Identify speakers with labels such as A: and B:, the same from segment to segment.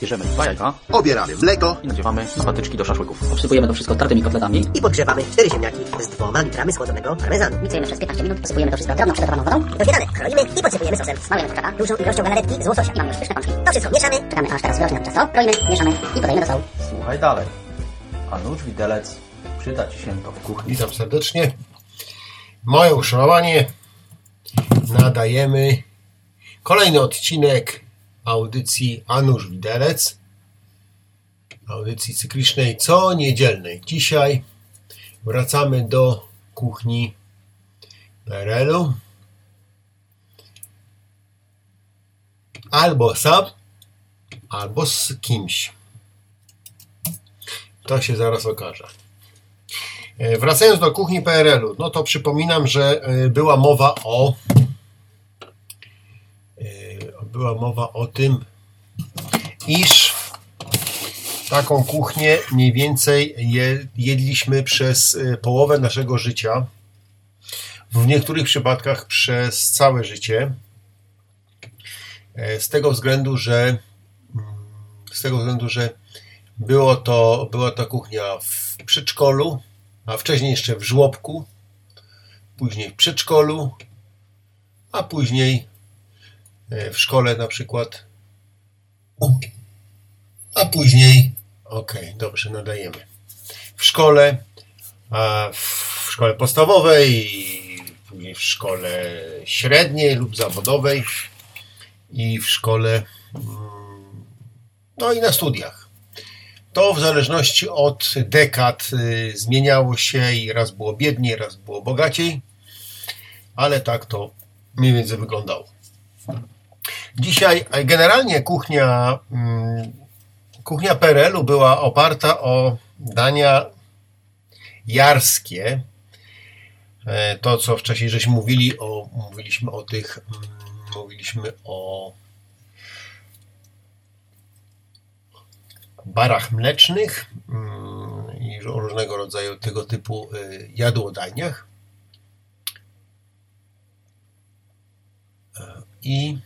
A: Bierzemy dwa jajka
B: Obieramy mleko.
A: i nadziewamy na patyczki do szaszłyków.
C: Obsypujemy to wszystko tartymi kotletami.
D: I podgrzewamy cztery ziemniaki z dwoma litrami schłodzonego parmezanu.
E: Miksujemy przez 15 minut, posypujemy to wszystko drobną przygotowaną wodą.
D: Do kroimy i podsypujemy sosem.
E: Smarujemy kurczaka.
D: Dużą ilością galaretki z łososia.
E: I mamy już pyszne pączki.
D: To wszystko mieszamy.
E: Czekamy aż teraz wyrośnie nam ciasto. Kroimy, mieszamy i podajemy do sołu.
A: Słuchaj dalej. A nóż widelec przyda Ci się to w kuchni.
F: Witam serdecznie. Moje uszanowanie. Nadajemy kolejny odcinek audycji Anusz Widelec. Audycji cyklicznej co niedzielnej. Dzisiaj wracamy do kuchni PRL-u. Albo sam, albo z kimś. To się zaraz okaże. E, Wracając do kuchni PRL-u, no to przypominam, że e, była mowa o była mowa o tym, iż taką kuchnię mniej więcej je, jedliśmy przez e, połowę naszego życia, w niektórych przypadkach przez całe życie, E, z tego względu, że mm, z tego względu, że było to, była to kuchnia w przedszkolu, a wcześniej jeszcze w żłobku, później w przedszkolu, a później w szkole na przykład, a później, okej, dobrze, nadajemy, w szkole, w szkole podstawowej, później w szkole średniej lub zawodowej i w szkole, mm, no i na studiach. To w zależności od dekad y, zmieniało się i raz było biedniej, raz było bogaciej, ale tak to mniej więcej wyglądało. Dzisiaj generalnie kuchnia, mm, kuchnia PRL-u była oparta o dania jarskie. E, To, co wcześniej żeśmy mówili o, mówiliśmy o tych, mm, mówiliśmy o barach mlecznych mm, i o różnego rodzaju tego typu y, jadłodajniach. E, I,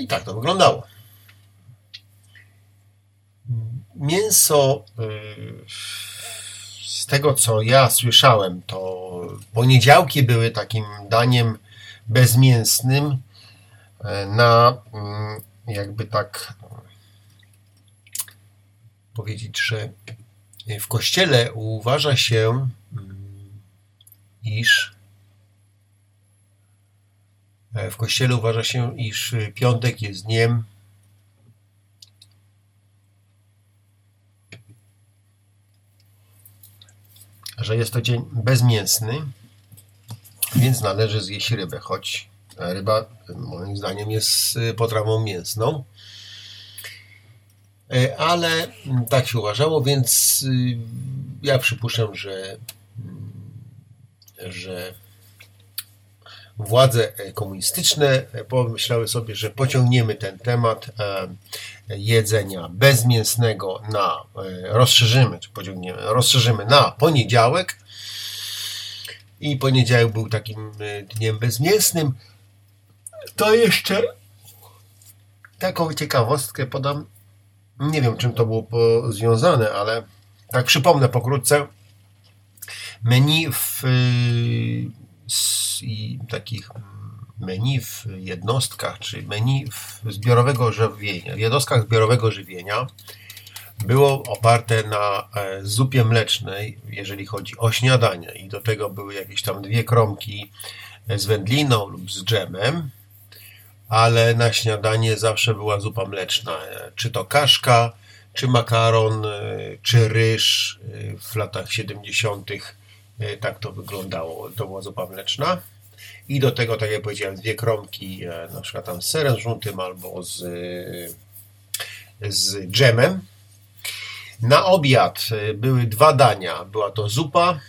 F: I tak to wyglądało. Mięso, y, z tego co ja słyszałem, to poniedziałki były takim daniem bezmięsnym, na mm, jakby tak powiedzieć, że w kościele uważa się, iż w kościele uważa się, iż piątek jest dniem że jest to dzień bezmięsny, więc należy zjeść rybę, choć ryba moim zdaniem jest potrawą mięsną. E, Ale tak się uważało, więc y, ja przypuszczam, że, że władze komunistyczne pomyślały sobie, że pociągniemy ten temat e, jedzenia bezmięsnego na e, rozszerzymy, czy pociągniemy, rozszerzymy na poniedziałek i poniedziałek był takim e, dniem bezmięsnym. To jeszcze taką ciekawostkę podam. Nie wiem, czym to było związane, ale tak przypomnę pokrótce. Menu w i takich menu w jednostkach, czy menu zbiorowego żywienia, w jednostkach zbiorowego żywienia było oparte na e, zupie mlecznej, jeżeli chodzi o śniadanie. I do tego były jakieś tam dwie kromki z wędliną lub z dżemem, ale na śniadanie zawsze była zupa mleczna. E, Czy to kaszka, czy makaron, e, czy ryż e, w latach 70. e, tak to wyglądało. To była zupa mleczna. I do tego, tak jak powiedziałem, dwie kromki, e, na przykład tam z serem żółtym albo z, e, z dżemem. Na obiad e, były dwa dania. Była to zupa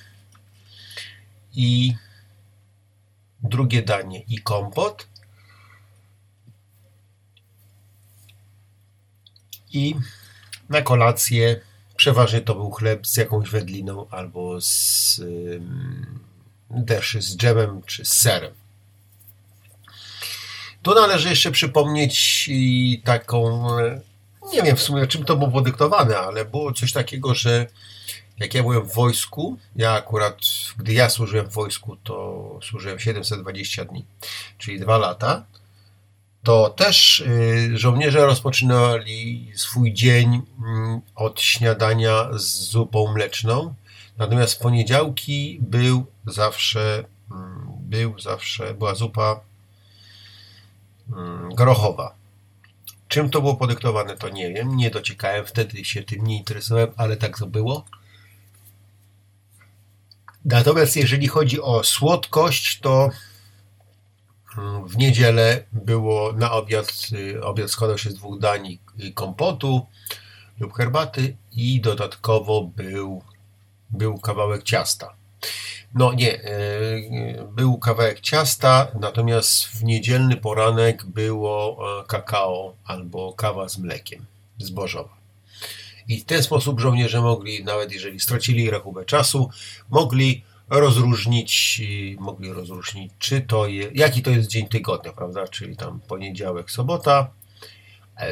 F: i drugie danie i kompot. I na kolację przeważnie to był chleb z jakąś wędliną albo z ym, też z dżemem czy z serem. Tu należy jeszcze przypomnieć taką, nie wiem w sumie czym to było podyktowane, ale było coś takiego, że jak ja byłem w wojsku, ja akurat, gdy ja służyłem w wojsku, to służyłem 720 dni, czyli dwa lata, to też y, żołnierze rozpoczynali swój dzień mm, od śniadania z zupą mleczną, natomiast poniedziałki był zawsze, mm, był zawsze, była zupa mm, grochowa. Czym to było podyktowane, to nie wiem, nie dociekałem, wtedy się tym nie interesowałem, ale tak to było. Natomiast jeżeli chodzi o słodkość, to mm, w niedzielę było na obiad, y, obiad składał się z dwóch dań kompotu lub herbaty i dodatkowo był, był kawałek ciasta. No nie, y, był kawałek ciasta, natomiast w niedzielny poranek było e, kakao albo kawa z mlekiem zbożowa. I w ten sposób żołnierze mogli, nawet jeżeli stracili rachubę czasu, mogli rozróżnić, mogli rozróżnić, czy to jest, jaki to jest dzień tygodnia, prawda? Czyli tam poniedziałek, sobota,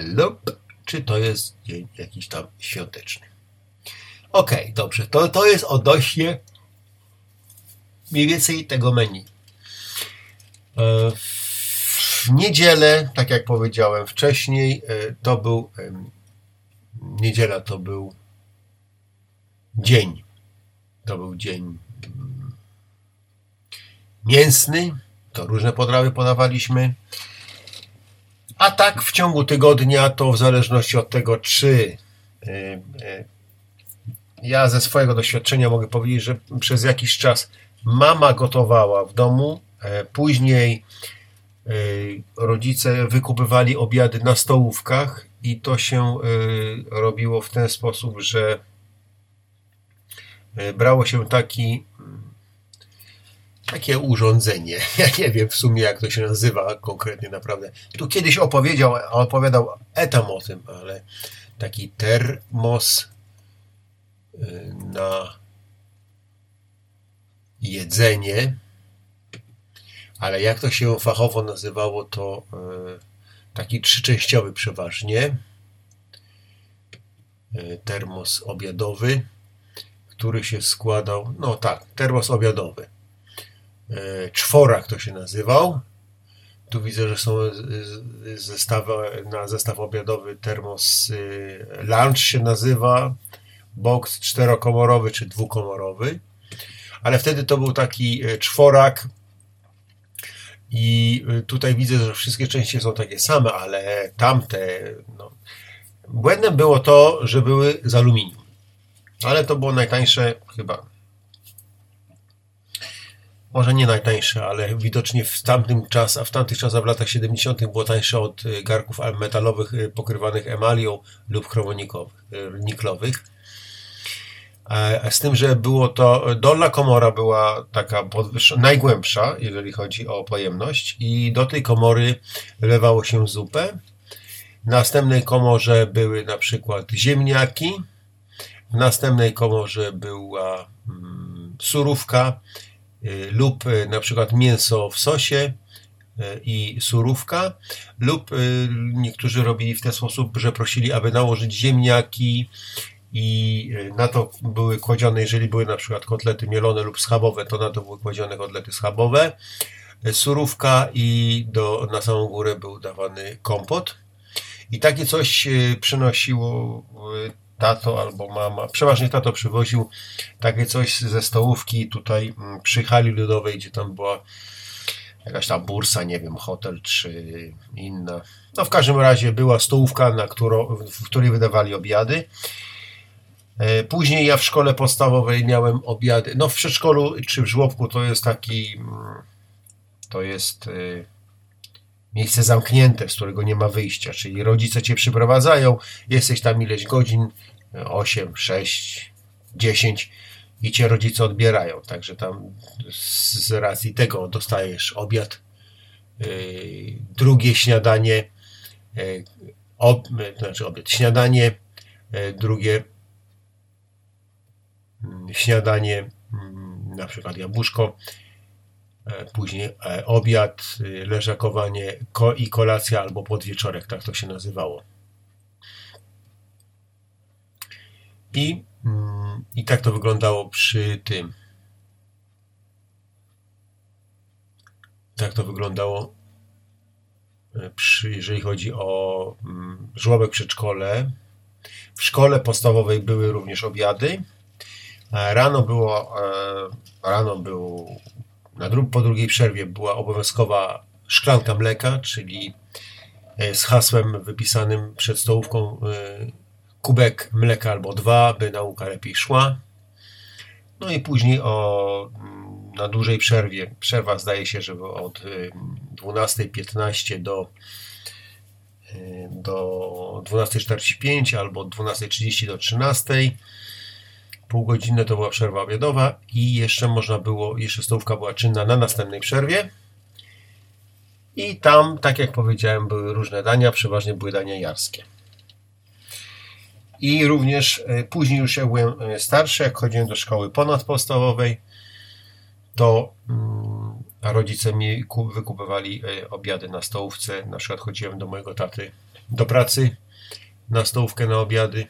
F: lub czy to jest dzień jakiś tam świąteczny. Ok, dobrze, to, to jest odnośnie mniej więcej tego menu. E, w niedzielę, tak jak powiedziałem wcześniej, e, to był niedziela to był dzień. To był dzień mm, mięsny. To różne potrawy podawaliśmy. A tak w ciągu tygodnia to w zależności od tego, czy y, ja ze swojego doświadczenia mogę powiedzieć, że przez jakiś czas mama gotowała w domu, e, później y, rodzice wykupywali obiady na stołówkach i to się y, robiło w ten sposób, że brało się taki takie urządzenie. Ja nie wiem w sumie jak to się nazywa konkretnie naprawdę. Tu kiedyś opowiedział, opowiadał Etam o tym, ale taki termos na jedzenie, ale jak to się fachowo nazywało, to taki trzyczęściowy przeważnie, e, termos obiadowy, który się składał, no tak, termos obiadowy. Czworak to się nazywał. Tu widzę, że są zestawy, na zestaw obiadowy termos lunch się nazywa, box czterokomorowy czy dwukomorowy. Ale wtedy to był taki czworak i y, tutaj widzę, że wszystkie części są takie same, ale tamte. No. Błędem było to, że były z aluminium. Ale to było najtańsze chyba. Może nie najtańsze, ale widocznie w tamtym czas, a w tamtych czasach w latach 70. było tańsze od y, garków metalowych pokrywanych emalią lub chromoniklowych. Z tym, że było to, dolna komora była taka najgłębsza, jeżeli chodzi o pojemność i do tej komory lewało się zupę. W następnej komorze były na przykład ziemniaki, w następnej komorze była mm, surówka y, lub y, na przykład mięso w sosie y, i surówka, lub niektórzy robili w ten sposób, że prosili, aby nałożyć ziemniaki, i e, na to były kładzione, jeżeli były na przykład kotlety mielone lub schabowe, to na to były kładzione kotlety schabowe, e, surówka i do, na samą górę był dawany kompot. I takie coś e, przynosiło tato albo mama, przeważnie tato przywoził takie coś ze stołówki tutaj mm, przy hali ludowej, gdzie tam była jakaś tam bursa, nie wiem, hotel czy inna. No w każdym razie była stołówka, na którą, w której wydawali obiady później ja w szkole podstawowej miałem obiady. No w przedszkolu czy w żłobku to jest taki, mm, to jest e, miejsce zamknięte, z którego nie ma wyjścia, czyli rodzice cię przyprowadzają, jesteś tam ileś godzin, 8, 6, 10 i cię rodzice odbierają. Także tam z racji tego dostajesz obiad, e, drugie śniadanie, ob, znaczy obiad, śniadanie, drugie śniadanie, mm, na przykład jabłuszko, e, później e, obiad, y, leżakowanie ko i kolacja albo podwieczorek, tak to się nazywało. I, mm, I tak to wyglądało przy tym. Tak to wyglądało, e, przy, jeżeli chodzi o mm, żłobek przedszkole. W szkole podstawowej były również obiady. E, Rano było, e, rano był, na dru, po drugiej przerwie była obowiązkowa szklanka mleka, czyli e, z hasłem wypisanym przed stołówką kubek mleka albo dwa, by nauka lepiej szła. No i później o, mm, na dużej przerwie, przerwa zdaje się, że od y, 12.15 do, do 12.45 albo od 12.30 do 13.00. Półgodzinne to była przerwa obiadowa i jeszcze można było, jeszcze stołówka była czynna na następnej przerwie. I tam, tak jak powiedziałem, były różne dania, przeważnie były dania jarskie. I również e, później już jak byłem e, starszy, jak chodziłem do szkoły ponadpodstawowej, to mm, rodzice mi ku- wykupywali e, obiady na stołówce. Na przykład chodziłem do mojego taty do pracy na stołówkę na obiady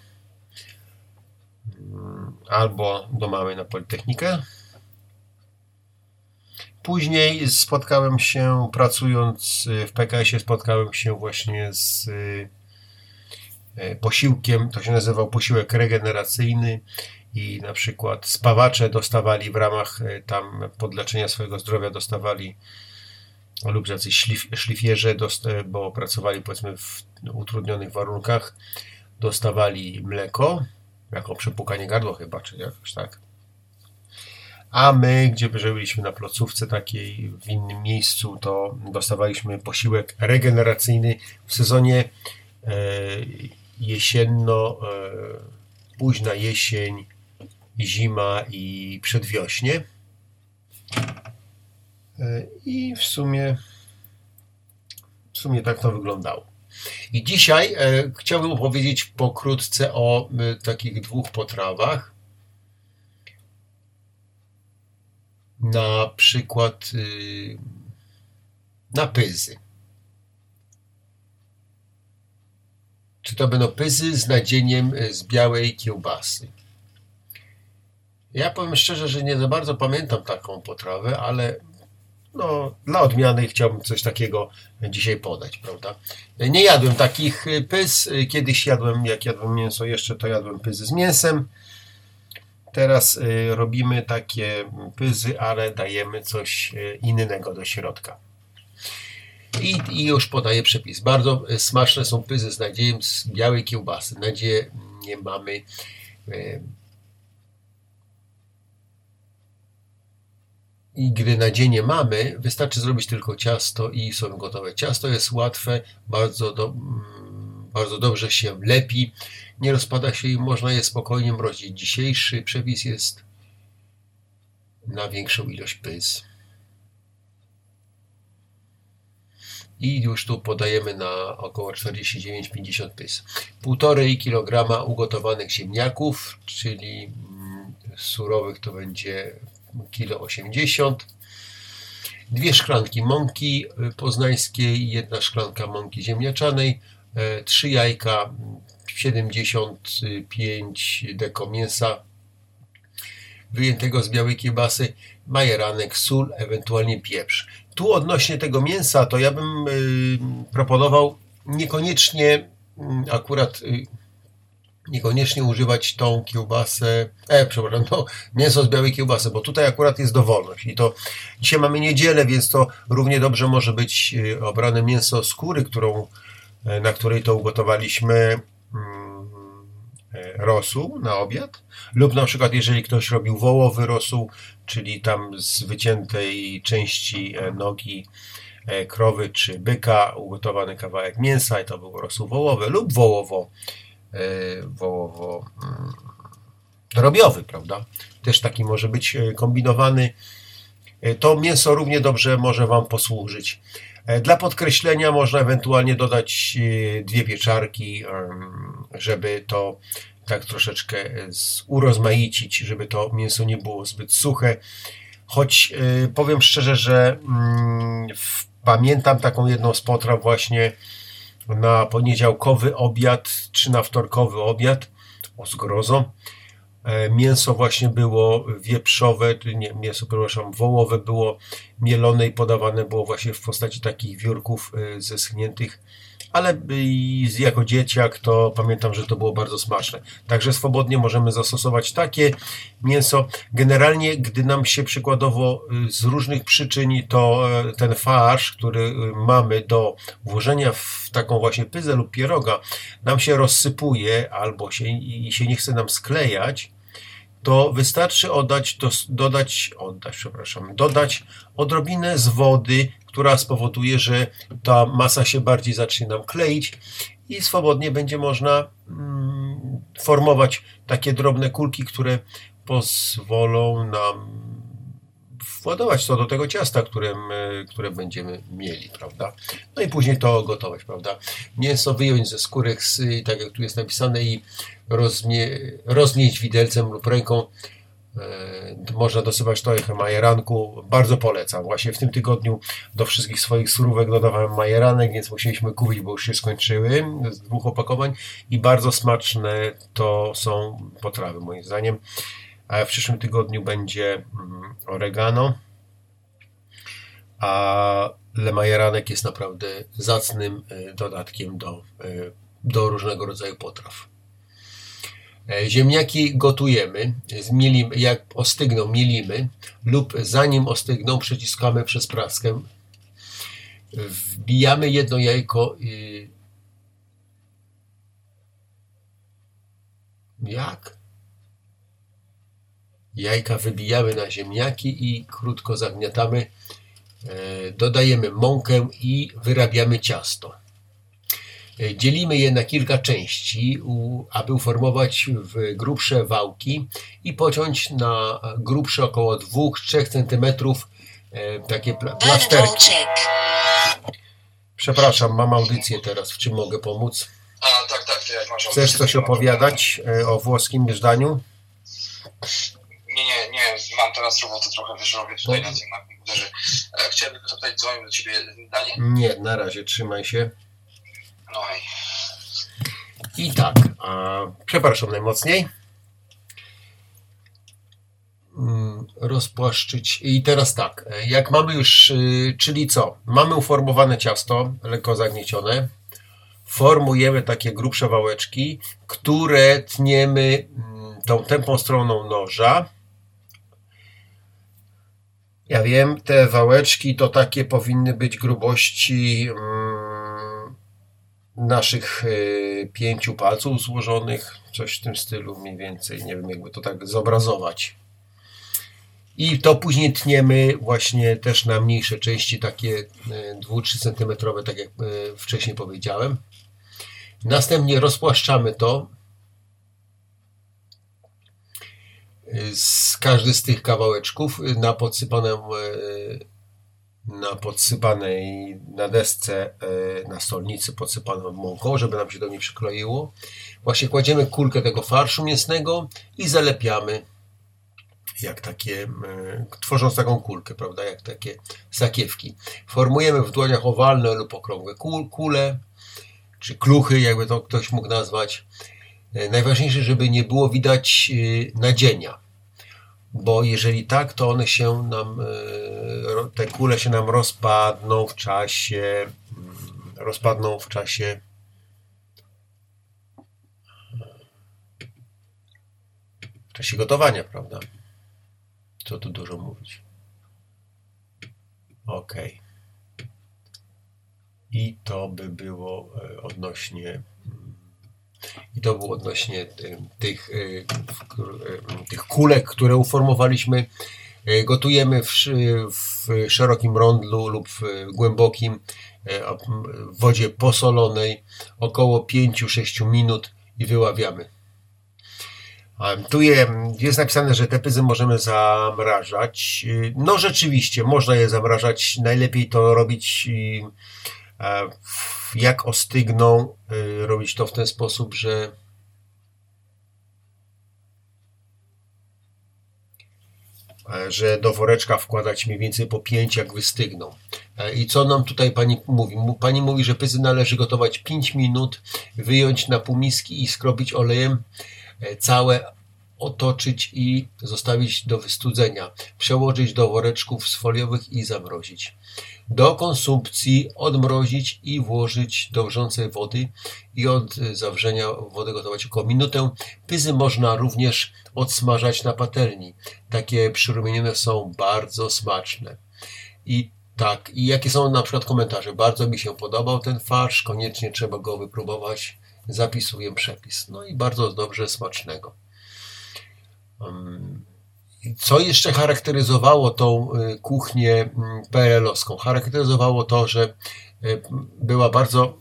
F: albo do mamy na Politechnikę. Później spotkałem się, pracując y, w PKS-ie, spotkałem się właśnie z y, e, posiłkiem, to się nazywał posiłek regeneracyjny i na przykład spawacze dostawali w ramach tam podleczenia swojego zdrowia dostawali lub jacyś szlif, szlifierze, bo pracowali powiedzmy w utrudnionych warunkach, dostawali mleko, jako przepukanie gardła chyba, czy jakoś tak. A my, gdzie byliśmy na placówce takiej w innym miejscu, to dostawaliśmy posiłek regeneracyjny w sezonie e, jesienno, e, późna jesień, zima i przedwiośnie. E, I w sumie w sumie tak to wyglądało. I dzisiaj e, chciałbym opowiedzieć pokrótce o e, takich dwóch potrawach. Na przykład y, na pyzy. Czy to będą pyzy z nadzieniem e, z białej kiełbasy? Ja powiem szczerze, że nie za bardzo pamiętam taką potrawę, ale no, dla odmiany chciałbym coś takiego dzisiaj podać, prawda? Nie jadłem takich y, pys. Kiedyś jadłem, jak jadłem mięso jeszcze, to jadłem pyzy z mięsem. Teraz y, robimy takie pyzy, ale dajemy coś y, innego do środka. I, I już podaję przepis. Bardzo smaczne są pyzy z nadzieją z białej kiełbasy. Nadzieję nie mamy I gdy nadzienie mamy, wystarczy zrobić tylko ciasto i są gotowe. Ciasto jest łatwe, bardzo, do, mm, bardzo dobrze się lepi, nie rozpada się i można je spokojnie mrozić. Dzisiejszy przepis jest na większą ilość pys. I już tu podajemy na około 49-50 pys. 1,5 kg ugotowanych ziemniaków, czyli mm, surowych to będzie kilo 80 dwie szklanki mąki poznańskiej, jedna szklanka mąki ziemniaczanej, e, trzy jajka, 75 deko mięsa wyjętego z białej kiełbasy, majeranek, sól, ewentualnie pieprz. Tu odnośnie tego mięsa, to ja bym y, proponował niekoniecznie y, akurat y, niekoniecznie używać tą kiełbasę, e, przepraszam, no, mięso z białej kiełbasy, bo tutaj akurat jest dowolność i to dzisiaj mamy niedzielę, więc to równie dobrze może być y, obrane mięso skóry, którą, e, na której to ugotowaliśmy mm, e, rosół na obiad, lub na przykład jeżeli ktoś robił wołowy rosół, czyli tam z wyciętej części e, nogi krowy czy byka ugotowany kawałek mięsa i to był rosół wołowy lub wołowo wołowo mm, drobiowy, prawda? Też taki może być e, kombinowany. E, To mięso równie dobrze może Wam posłużyć. Dla podkreślenia można ewentualnie dodać dwie pieczarki, żeby to tak troszeczkę urozmaicić, żeby to mięso nie było zbyt suche. choć y, powiem szczerze, że mm, pamiętam taką jedną z potraw właśnie na poniedziałkowy obiad, czy na wtorkowy obiad o zgrozo. E, Mięso właśnie było wieprzowe, nie, mięso, przepraszam, wołowe było mielone i podawane było właśnie w postaci takich wiórków e, zeschniętych, ale jako dzieciak to pamiętam, że to było bardzo smaczne. Także swobodnie możemy zastosować takie mięso. Generalnie, gdy nam się przykładowo y, z różnych przyczyn to e, ten farsz, który y, mamy do włożenia w taką właśnie pyzę lub pieroga, nam się rozsypuje albo się, i się nie chce nam sklejać, to wystarczy oddać, dodać, oddać, przepraszam, dodać odrobinę z wody, która spowoduje, że ta masa się bardziej zacznie nam kleić i swobodnie będzie można mm, formować takie drobne kulki, które pozwolą nam władować to do tego ciasta, które, my, które będziemy mieli, prawda? No i później to gotować, prawda? Mięso wyjąć ze skórek, tak jak tu jest napisane, i rozmie, roznieść widelcem lub ręką. E, Można dosypać trochę majeranku. Bardzo polecam. Właśnie w tym tygodniu do wszystkich swoich surówek dodawałem majeranek, więc musieliśmy kupić, bo już się skończyły z dwóch opakowań i bardzo smaczne to są potrawy moim zdaniem. A w przyszłym tygodniu będzie mm, oregano, a lemajeranek jest naprawdę zacnym e, dodatkiem do, e, do różnego rodzaju potraw. E, Ziemniaki gotujemy, zmielimy, jak ostygną, mielimy lub zanim ostygną, przeciskamy przez praskę. Wbijamy jedno jajko. i- Jak? Jajka wybijamy na ziemniaki i krótko zagniatamy. E, Dodajemy mąkę i wyrabiamy ciasto. E, Dzielimy je na kilka części, aby uformować w grubsze wałki i pociąć na grubsze około 2-3 cm e, takie pla- plasterki. Przepraszam, mam audycję teraz. W czym mogę pomóc?
B: A, tak, tak, to jak masz
F: Chcesz coś opowiadać e, o włoskim jeżdżaniu?
B: Nie, nie, nie, mam teraz robotę trochę, wiesz, robię tutaj na tym komputerze. Tylko zapytać, dzwonił do ciebie Danie?
F: Nie, na razie, trzymaj się. I tak, przepraszam najmocniej. Mm, Rozpłaszczyć. I teraz tak, jak mamy już, y, czyli co? Mamy uformowane ciasto, lekko zagniecione. Formujemy takie grubsze wałeczki, które tniemy mm, tą tępą stroną noża. Ja wiem, te wałeczki to takie powinny być grubości mm, naszych y, pięciu palców złożonych, coś w tym stylu mniej więcej, nie wiem jakby to tak zobrazować. I to później tniemy właśnie też na mniejsze części, takie 2-3 cm, tak jak y, wcześniej powiedziałem. Następnie rozpłaszczamy to. Y, Z każdy z tych kawałeczków y, na podsypaną y, na podsypanej na desce e, na stolnicy podsypaną mąką, żeby nam się do niej przykleiło. Właśnie kładziemy kulkę tego farszu mięsnego i zalepiamy jak takie, tworząc taką kulkę, prawda, jak takie sakiewki. Formujemy w dłoniach owalne lub okrągłe kul, kule, czy kluchy, jakby to ktoś mógł nazwać. E, Najważniejsze, żeby nie było widać e, nadzienia bo jeżeli tak, to one się nam, e, te kule się nam rozpadną w czasie, mm, rozpadną w czasie w czasie gotowania, prawda? Co tu dużo mówić. Ok. I to by było e, odnośnie i to było odnośnie y, tych, w- y, tych kulek, które uformowaliśmy. Gotujemy w, w szerokim rondlu lub w głębokim w wodzie posolonej około 5-6 minut i wyławiamy. Tu je- jest napisane, że te pyzy możemy zamrażać. No rzeczywiście, można je zamrażać. Najlepiej to robić jak ostygną, y, robić to w ten sposób, że że do woreczka wkładać mniej więcej po 5, jak wystygną. I co nam tutaj pani mówi? Pani mówi, że pyzy należy gotować 5 minut, wyjąć na półmiski i skrobić olejem e, całe, otoczyć i zostawić do wystudzenia. Przełożyć do woreczków foliowych i zamrozić. Do konsumpcji odmrozić i włożyć do wrzącej wody i od zawrzenia wody gotować około minutę. Pyzy można również odsmażać na patelni. Takie przyrumienione są bardzo smaczne. I tak, i jakie są na przykład komentarze? Bardzo mi się podobał ten farsz, koniecznie trzeba go wypróbować. Zapisuję przepis. No i bardzo dobrze, smacznego. Um, Co jeszcze charakteryzowało tą y, kuchnię mm, PRL-owską? Charakteryzowało to, że y, była bardzo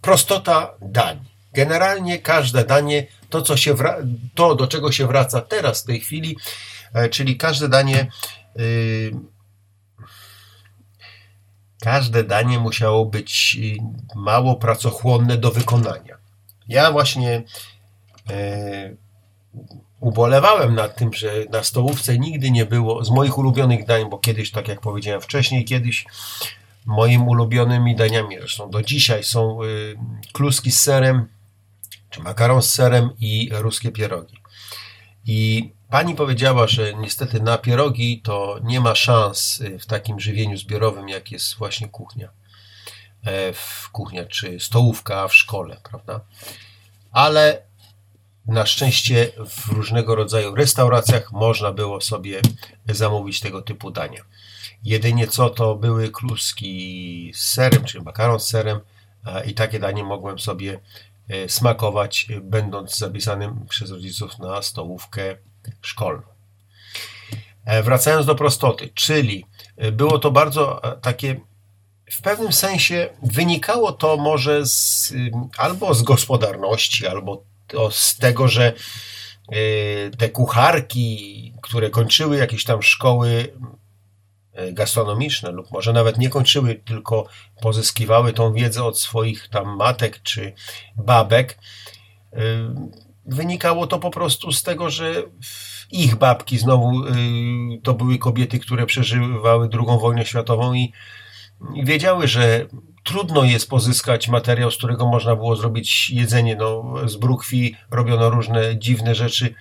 F: prostota dań. Generalnie każde danie, to, co się to do czego się wraca teraz w tej chwili, e, czyli każde danie y, każde danie musiało być mało pracochłonne do wykonania. Ja właśnie e, ubolewałem nad tym, że na stołówce nigdy nie było z moich ulubionych dań, bo kiedyś, tak jak powiedziałem wcześniej, kiedyś moim ulubionymi daniami, zresztą do dzisiaj są y, kluski z serem, czy makaron z serem i ruskie pierogi. I pani powiedziała, że niestety na pierogi to nie ma szans y, w takim żywieniu zbiorowym, jak jest właśnie kuchnia. E, W kuchnia czy stołówka w szkole, prawda? Ale na szczęście w różnego rodzaju restauracjach można było sobie zamówić tego typu dania. Jedynie co to były kluski z serem, czy makaron z serem i takie danie mogłem sobie e, smakować, będąc zapisanym przez rodziców na stołówkę szkolną. E, Wracając do prostoty, czyli e, było to bardzo takie w pewnym sensie wynikało to może z, ym, albo z gospodarności, albo to z tego, że y, te kucharki, które kończyły jakieś tam szkoły y, gastronomiczne, lub może nawet nie kończyły, tylko pozyskiwały tą wiedzę od swoich tam matek czy babek, y, wynikało to po prostu z tego, że ich babki znowu to były kobiety, które przeżywały II wojnę światową i wiedziały, że trudno jest pozyskać materiał, z którego można było zrobić jedzenie. No, z brukwi robiono różne dziwne rzeczy,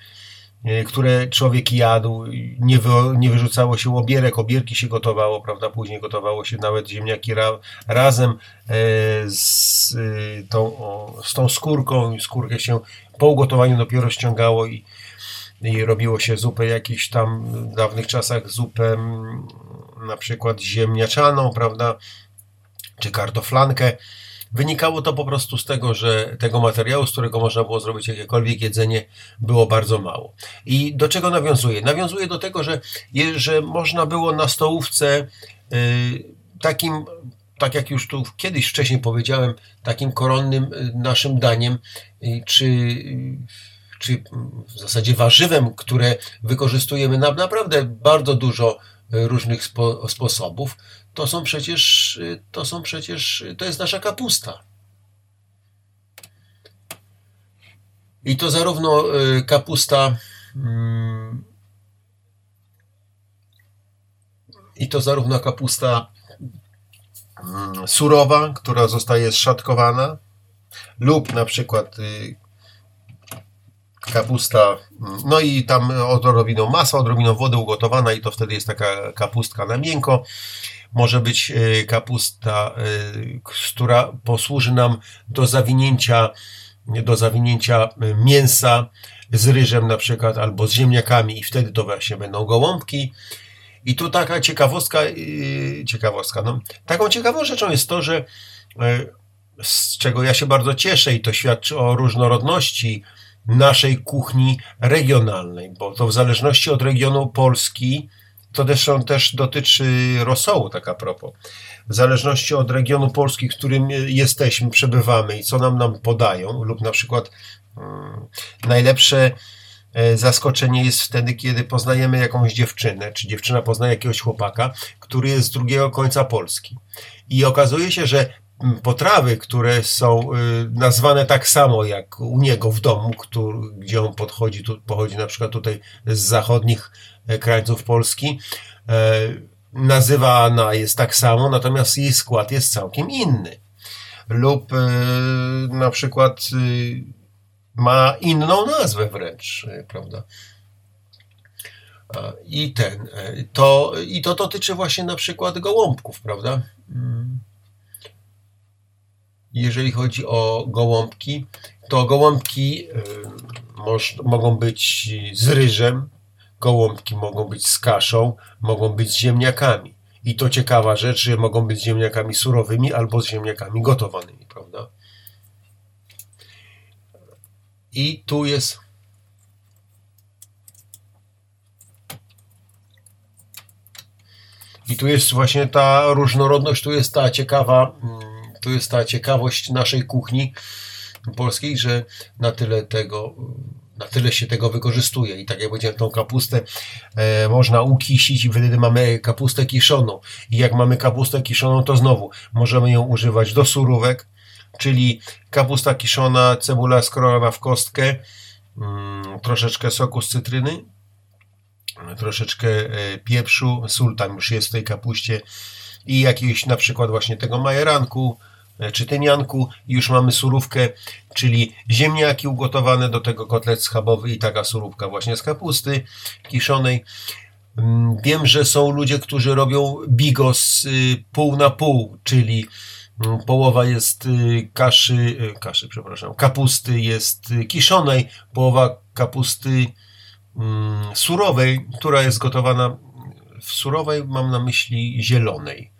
F: e, które człowiek jadł. Nie, wy, nie wyrzucało się obierek, obierki się gotowało, prawda? Później gotowało się nawet ziemniaki ra, razem e, z, e, tą, z tą skórką. Skórkę się po ugotowaniu dopiero ściągało i, i robiło się zupę jakieś tam w dawnych czasach zupę mm, na przykład ziemniaczaną, prawda, czy kartoflankę. Wynikało to po prostu z tego, że tego materiału, z którego można było zrobić jakiekolwiek jedzenie, było bardzo mało. I do czego nawiązuje? Nawiązuje do tego, że, że można było na stołówce y, takim, tak jak już tu kiedyś wcześniej powiedziałem, takim koronnym y, naszym daniem, y, czy czy w zasadzie warzywem, które wykorzystujemy na naprawdę bardzo dużo różnych spo, sposobów, to są przecież, y, to są przecież, y, to jest nasza kapusta. I to zarówno y, kapusta, mm, i to zarówno kapusta mm, surowa, która zostaje zszatkowana, lub na przykład kapusta, no i tam odrobiną masła, odrobiną wody ugotowana i to wtedy jest taka kapustka na miękko. Może być y, kapusta, y, która posłuży nam do zawinięcia, do zawinięcia y, mięsa z ryżem na przykład, albo z ziemniakami i wtedy to właśnie będą gołąbki. I tu taka ciekawostka, ciekawostka, no, taką ciekawą rzeczą jest to, że z czego ja się bardzo cieszę i to świadczy o różnorodności naszej kuchni regionalnej, bo to w zależności od regionu Polski, to zresztą też dotyczy rosołu, tak a propos. W zależności od regionu Polski, w którym jesteśmy, przebywamy i co nam nam podają, lub na przykład mm, najlepsze e, zaskoczenie jest wtedy, kiedy poznajemy jakąś dziewczynę, czy dziewczyna poznaje jakiegoś chłopaka, który jest z drugiego końca Polski. I okazuje się, że potrawy, które są y, nazwane tak samo jak u niego w domu, który, gdzie on podchodzi, tu, pochodzi na przykład tutaj z zachodnich e, krańców Polski. E, nazywana jest tak samo, natomiast jej skład jest całkiem inny. Lub e, na przykład y, ma inną nazwę wręcz, prawda? I ten, to, i to dotyczy właśnie na przykład gołąbków, prawda? Mm. Jeżeli chodzi o gołąbki, to gołąbki y, mogą być z ryżem, gołąbki mogą być z kaszą, mogą być z ziemniakami. I to ciekawa rzecz, że mogą być z ziemniakami surowymi albo z ziemniakami gotowanymi, prawda? I tu jest I tu jest właśnie ta różnorodność, tu jest ta ciekawa, tu jest ta ciekawość naszej kuchni polskiej, że na tyle tego, na tyle się tego wykorzystuje. I tak jak powiedziałem, tą kapustę e, można ukisić i wtedy mamy kapustę kiszoną. I jak mamy kapustę kiszoną, to znowu możemy ją używać do surówek, czyli kapusta kiszona, cebula skrojona w kostkę, mm, troszeczkę soku z cytryny, troszeczkę e, pieprzu, sól tam już jest w tej kapuście i jakiegoś na przykład właśnie tego majeranku e, czy tymianku i już mamy surówkę, czyli ziemniaki ugotowane, do tego kotlet schabowy i taka surówka właśnie z kapusty kiszonej. Mm, Wiem, że są ludzie, którzy robią bigos y, pół na pół, czyli mm, połowa jest y, kaszy, y, kaszy, przepraszam, kapusty jest kiszonej, połowa kapusty mm, surowej, która jest gotowana w surowej, mam na myśli zielonej,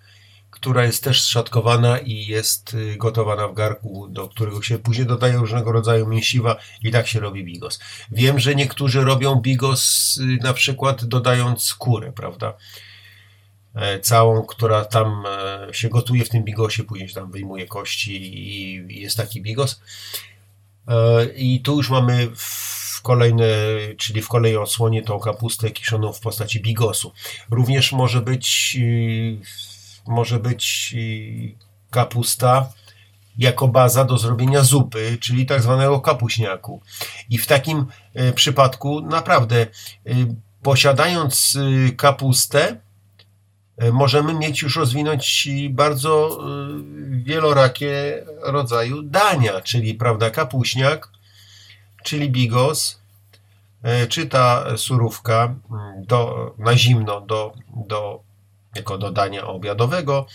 F: która jest też szatkowana i jest y, gotowana w garku, do którego się później dodaje różnego rodzaju mięsiwa i tak się robi bigos. Wiem, że niektórzy robią bigos y, na przykład dodając skórę, prawda? E, Całą, która tam e, się gotuje w tym bigosie, później się tam wyjmuje kości i jest taki bigos. E, I tu już mamy w kolejne, czyli w kolejnej odsłonie tą kapustę kiszoną w postaci bigosu. Również może być, y, może być kapusta jako baza do zrobienia zupy, czyli tak zwanego kapuśniaku. I w takim y, przypadku naprawdę y, posiadając y, kapustę, możemy mieć już rozwinąć bardzo wielorakie rodzaju dania, czyli prawda kapuśniak, czyli bigos, e, czy ta surówka mm, do, na zimno do, do, jako do dania obiadowego,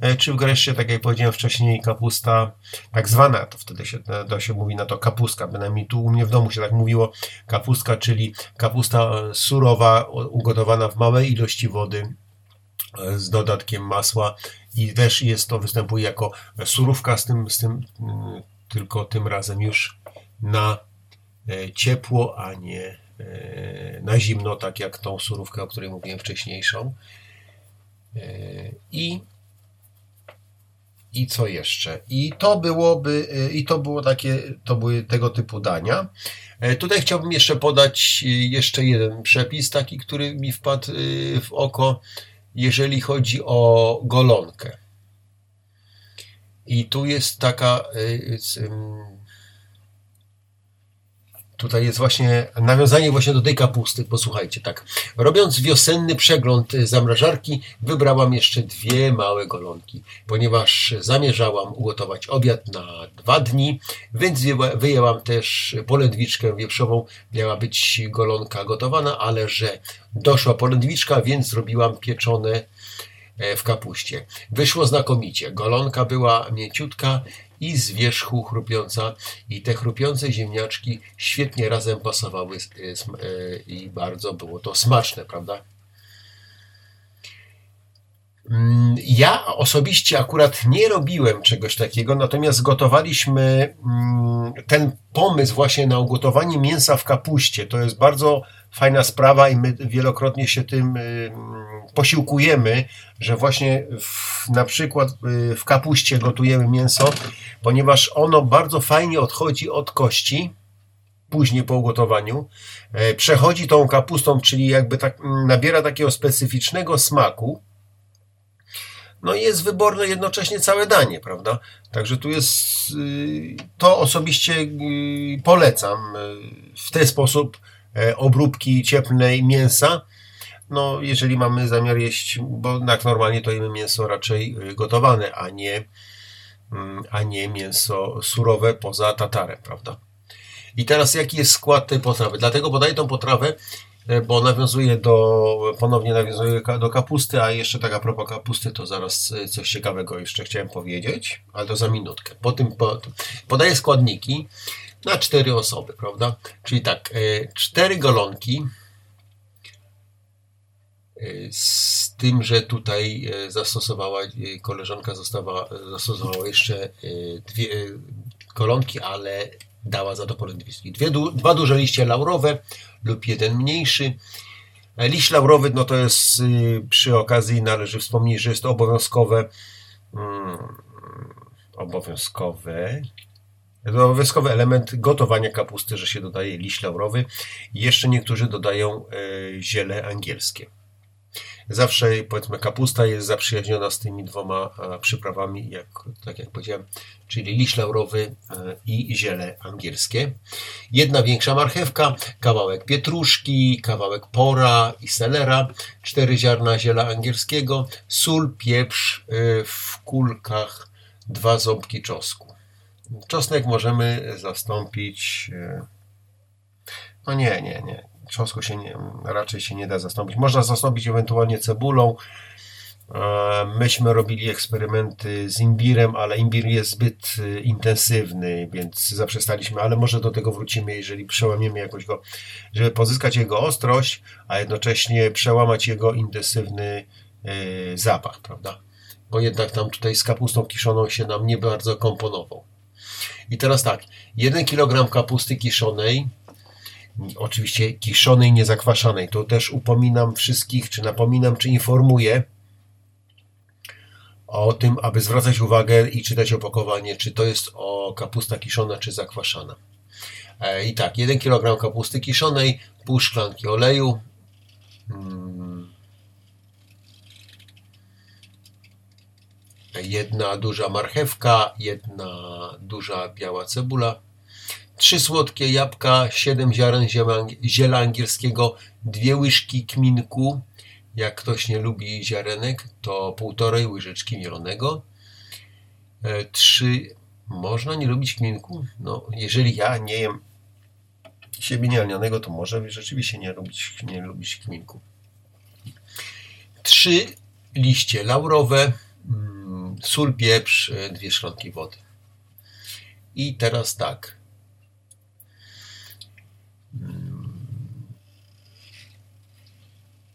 F: e, czy wreszcie, tak jak powiedziałem wcześniej, kapusta tak zwana, to wtedy się, to się mówi na to kapustka, bynajmniej tu u mnie w domu się tak mówiło, kapustka, czyli kapusta e, surowa, ugotowana w małej ilości wody, e, z dodatkiem masła i też jest to, występuje jako surówka z tym, z tym mm, tylko tym razem już na e, ciepło, a nie e, na zimno, tak jak tą surówkę, o której mówiłem wcześniejszą. I i co jeszcze? I to byłoby, i to było takie, to były tego typu dania. E, Tutaj chciałbym jeszcze podać e, jeszcze jeden przepis, taki, który mi wpadł e, w oko, jeżeli chodzi o golonkę. I tu jest taka, Tutaj jest właśnie nawiązanie właśnie do tej kapusty. Posłuchajcie, tak. Robiąc wiosenny przegląd y, zamrażarki, wybrałam jeszcze dwie małe golonki, ponieważ zamierzałam ugotować obiad na dwa dni, więc wyjęła- wyjęłam też polędwiczkę wieprzową. Miała być golonka gotowana, ale że doszła polędwiczka, więc zrobiłam pieczone e, w kapuście. Wyszło znakomicie. Golonka była mięciutka i z wierzchu chrupiąca i te chrupiące ziemniaczki świetnie razem pasowały e, e, i bardzo było to smaczne, prawda? Mm, Ja osobiście akurat nie robiłem czegoś takiego, natomiast gotowaliśmy mm, ten pomysł właśnie na ugotowanie mięsa w kapuście. To jest bardzo fajna sprawa i my wielokrotnie się tym y, posiłkujemy, że właśnie w, na przykład y, w kapuście gotujemy mięso, ponieważ ono bardzo fajnie odchodzi od kości później po ugotowaniu. E, Przechodzi tą kapustą, czyli jakby tak mm, nabiera takiego specyficznego smaku. no jest wyborne jednocześnie całe danie, prawda? Także tu jest, y, to osobiście polecam w ten sposób obróbki cieplnej mięsa. No, jeżeli mamy zamiar jeść, bo jak normalnie to jemy mięso raczej y, gotowane, a nie, mm, a nie mięso surowe poza tatarem, prawda? I teraz jaki jest skład tej potrawy? Dlatego podaję tą potrawę, e, bo nawiązuje do, ponownie nawiązuje do kapusty, a jeszcze tak a propos kapusty, to zaraz e, coś ciekawego jeszcze chciałem powiedzieć, ale to za minutkę. Po tym po, podaję składniki na cztery osoby, prawda? Czyli tak, e, cztery golonki, e, z tym, że tutaj e, zastosowała, koleżanka została, zastosowała jeszcze dwie golonki, ale dała za to pole dwie, dwa duże liście laurowe lub jeden mniejszy. Liść laurowy, no to jest y, przy okazji należy wspomnieć, że jest obowiązkowe mm, obowiązkowe obowiązkowy element gotowania kapusty, że się dodaje liść laurowy. Jeszcze niektórzy dodają e, ziele angielskie. Zawsze, powiedzmy, kapusta jest zaprzyjaźniona z tymi dwoma przyprawami, jak, tak jak powiedziałem, czyli liść laurowy e, i ziele angielskie. Jedna większa marchewka, kawałek pietruszki, kawałek pora i selera, cztery ziarna ziela angielskiego, sól, pieprz e, w kulkach, dwa ząbki czosnku. Czosnek możemy zastąpić. e, No nie, nie, nie. Czosnku się nie, raczej się nie da zastąpić. Można zastąpić ewentualnie cebulą. E, Myśmy robili eksperymenty z imbirem, ale imbir jest zbyt e, intensywny, więc zaprzestaliśmy, ale może do tego wrócimy, jeżeli przełamiemy jakoś go, żeby pozyskać jego ostrość, a jednocześnie przełamać jego intensywny zapach, prawda? Bo jednak tam tutaj z kapustą kiszoną się nam nie bardzo komponował. I teraz tak, 1 kg kapusty kiszonej, oczywiście kiszonej, niezakwaszanej, to też upominam wszystkich, czy napominam, czy informuję o tym, aby zwracać uwagę i czytać opakowanie, czy to jest o kapusta kiszona, czy zakwaszana. E, I tak, 1 kg kapusty kiszonej, pół szklanki oleju, jedna duża marchewka, jedna duża biała cebula, trzy słodkie jabłka, siedem ziaren ziela- angielskiego, dwie łyżki kminku. Jak ktoś nie lubi ziarenek, to półtorej łyżeczki mielonego. E, Trzy. Można nie lubić kminku? No, jeżeli ja nie jem siebie niealnionego, to może rzeczywiście nie lubić, nie lubić kminku. Trzy liście laurowe, sól, pieprz, e, dwie szklanki wody. I teraz tak.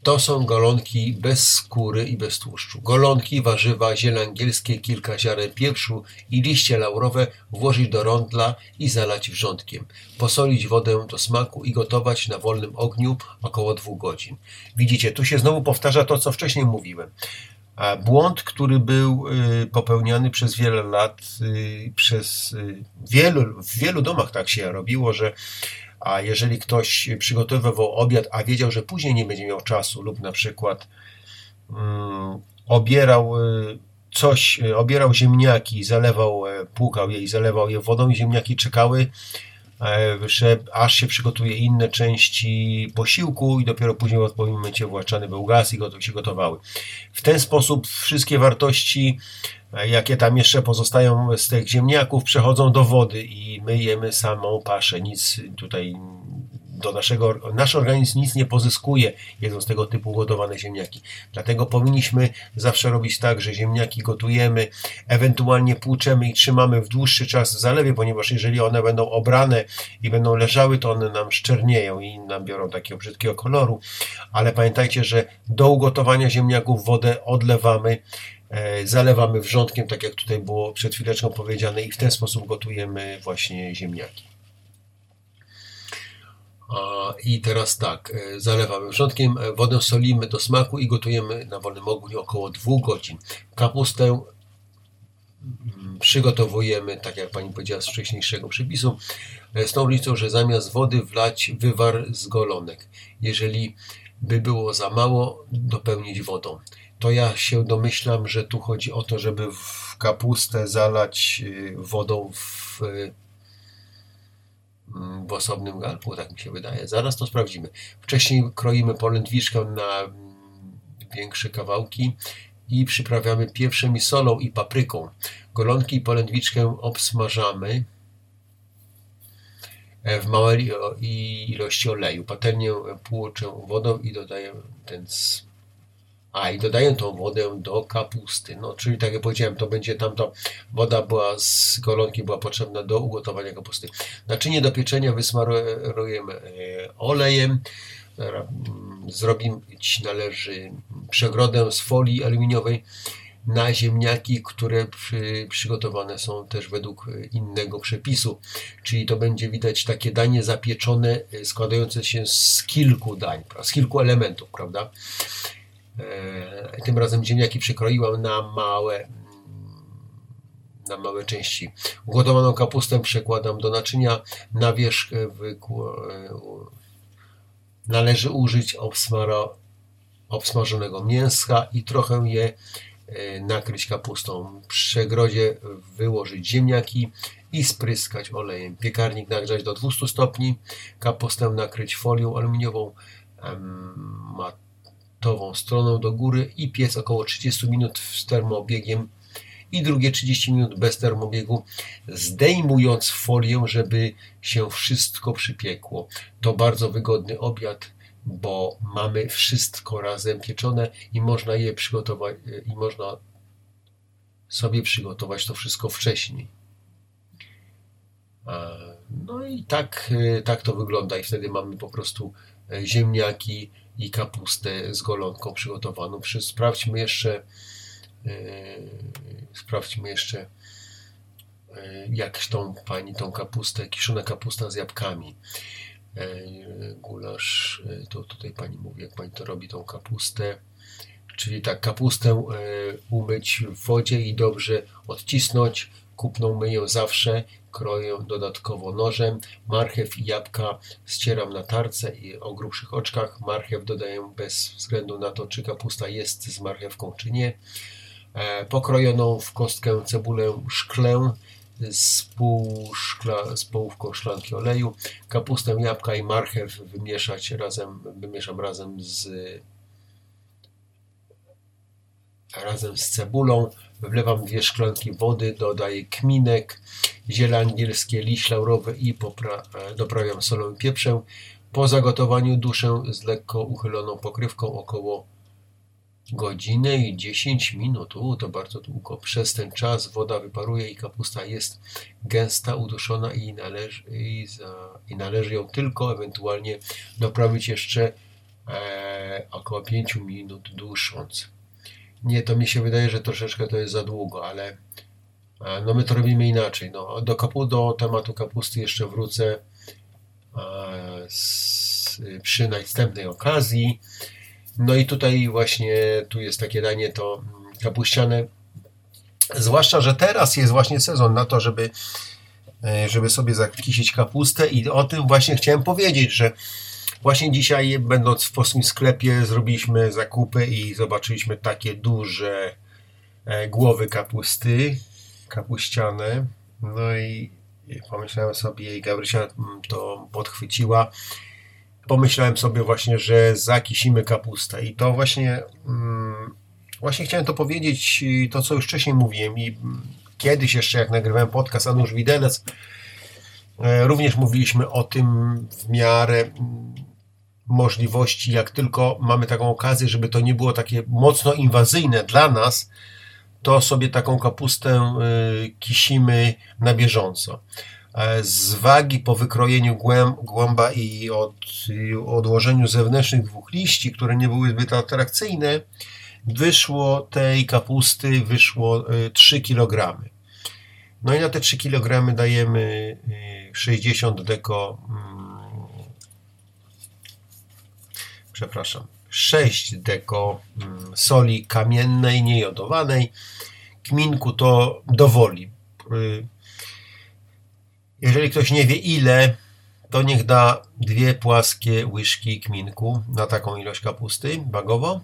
F: To są golonki bez skóry i bez tłuszczu. Golonki, warzywa, ziele angielskie, kilka ziaren pieprzu i liście laurowe włożyć do rondla i zalać wrzątkiem. Posolić wodę do smaku i gotować na wolnym ogniu około dwóch godzin. Widzicie, tu się znowu powtarza to, co wcześniej mówiłem. Błąd, który był y, popełniany przez wiele lat, y, przez y, wielu, w wielu domach tak się robiło, że a jeżeli ktoś przygotowywał obiad, a wiedział, że później nie będzie miał czasu, lub na przykład mm, obierał coś, obierał ziemniaki, zalewał, e, płukał je i zalewał je wodą i ziemniaki czekały, że aż się przygotuje inne części posiłku i dopiero później w odpowiednim momencie włączany był gaz i gotow, się gotowały. W ten sposób wszystkie wartości, e, jakie tam jeszcze pozostają z tych ziemniaków, przechodzą do wody i my jemy samą paszę. Nic tutaj do naszego, nasz organizm nic nie pozyskuje, jedząc tego typu gotowane ziemniaki. Dlatego powinniśmy zawsze robić tak, że ziemniaki gotujemy, ewentualnie płuczemy i trzymamy w dłuższy czas w zalewie, ponieważ jeżeli one będą obrane i będą leżały, to one nam szczernieją i nabiorą takiego brzydkiego koloru. Ale pamiętajcie, że do ugotowania ziemniaków wodę odlewamy, e, zalewamy wrzątkiem, tak jak tutaj było przed chwileczką powiedziane i w ten sposób gotujemy właśnie ziemniaki. I teraz tak, e, zalewamy wrzątkiem, e, wodę solimy do smaku i gotujemy na wolnym ogniu około 2 godzin. Kapustę mm, przygotowujemy, tak jak Pani powiedziała z wcześniejszego przepisu, e, z tą różnicą, że zamiast wody wlać wywar z golonek. Jeżeli by było za mało, dopełnić wodą. to ja się domyślam, że tu chodzi o to, żeby w kapustę zalać wodą w, w osobnym garnku, tak mi się wydaje. Zaraz to sprawdzimy. Wcześniej kroimy polędwiczkę na mm, większe kawałki i przyprawiamy pieprzem i solą i papryką. Golonki i polędwiczkę obsmażamy e, w małej ilości oleju. Patelnię płuczę wodą i dodaję ten a i dodaję tą wodę do kapusty. No, czyli tak jak powiedziałem, to będzie tamto woda była z golonki była potrzebna do ugotowania kapusty. Naczynie do pieczenia wysmarujemy e, olejem. Mm, Zrobić należy przegrodę z folii aluminiowej na ziemniaki, które przy, przygotowane są też według innego przepisu. Czyli to będzie widać takie danie zapieczone, e, składające się z kilku dań, z kilku elementów, prawda? E, Tym razem ziemniaki przykroiłam na małe, na małe części. Ugotowaną kapustę przekładam do naczynia. Na wierzch e, e, należy użyć obsmara, obsmażonego mięska i trochę je nakryć kapustą. W przegrodzie wyłożyć ziemniaki i spryskać olejem. Piekarnik nagrzać do 200 stopni. Kapustę nakryć folią aluminiową. Matową stroną do góry i piec około 30 minut z termobiegiem i drugie 30 minut bez termobiegu, zdejmując folię, żeby się wszystko przypiekło. To bardzo wygodny obiad, bo mamy wszystko razem pieczone i można je przygotować i można sobie przygotować to wszystko wcześniej. No i tak, e, tak to wygląda i wtedy mamy po prostu e, ziemniaki i kapustę z golonką przygotowaną. Przy- Sprawdźmy jeszcze, e, sprawdźmy jeszcze, e, jak tą pani tą kapustę, kiszona kapusta z jabłkami. E, Gulasz, to tutaj pani mówi, jak pani to robi, tą kapustę. Czyli tak, kapustę umyć w wodzie i dobrze odcisnąć. Kupną myję zawsze, kroję dodatkowo nożem. Marchew i jabłka ścieram na tarce i o grubszych oczkach. Marchew dodaję bez względu na to, czy kapusta jest z marchewką, czy nie. E, Pokrojoną w kostkę cebulę szklę z, pół szkla, z połówką szklanki oleju. Kapustę, jabłka i marchew wymieszać razem, wymieszam razem z razem z cebulą. Wlewam dwie szklanki wody, dodaję kminek, ziele angielskie, liść laurowy i e, doprawiam solą i pieprzem. Po zagotowaniu duszę z lekko uchyloną pokrywką około godzinę i 10 minut. U, to bardzo długo. Przez ten czas woda wyparuje i kapusta jest gęsta, uduszona i należy, i za, i należy ją tylko ewentualnie doprawić jeszcze e, około 5 minut dusząc. Nie, to mi się wydaje, że troszeczkę to jest za długo, ale no my to robimy inaczej. No, do, kapu, do tematu kapusty jeszcze wrócę z, przy następnej okazji. No i tutaj właśnie tu jest takie danie to mm, kapuściane. Zwłaszcza, że teraz jest właśnie sezon na to, żeby, e, żeby sobie zakisić kapustę i o tym właśnie chciałem powiedzieć, że Właśnie dzisiaj, będąc w polskim sklepie, zrobiliśmy zakupy i zobaczyliśmy takie duże e, głowy kapusty, kapuściane. No i pomyślałem sobie, i Gabrysia to podchwyciła. Pomyślałem sobie właśnie, że zakisimy kapustę. I to właśnie, mm, właśnie chciałem to powiedzieć, to co już wcześniej mówiłem. I kiedyś jeszcze, jak nagrywałem podcast Anusz Widelec, e, również mówiliśmy o tym w miarę możliwości, jak tylko mamy taką okazję, żeby to nie było takie mocno inwazyjne dla nas, to sobie taką kapustę y, kisimy na bieżąco. E, Z wagi po wykrojeniu głęb, głęba i od, odłożeniu zewnętrznych dwóch liści, które nie były zbyt atrakcyjne, wyszło tej kapusty wyszło y, 3 kg. No i na te 3 kg dajemy y, 60 deko mm, przepraszam, 6 deko mm, soli kamiennej, niejodowanej. Kminku to dowoli. Y, Jeżeli ktoś nie wie ile, to niech da dwie płaskie łyżki kminku na taką ilość kapusty wagowo.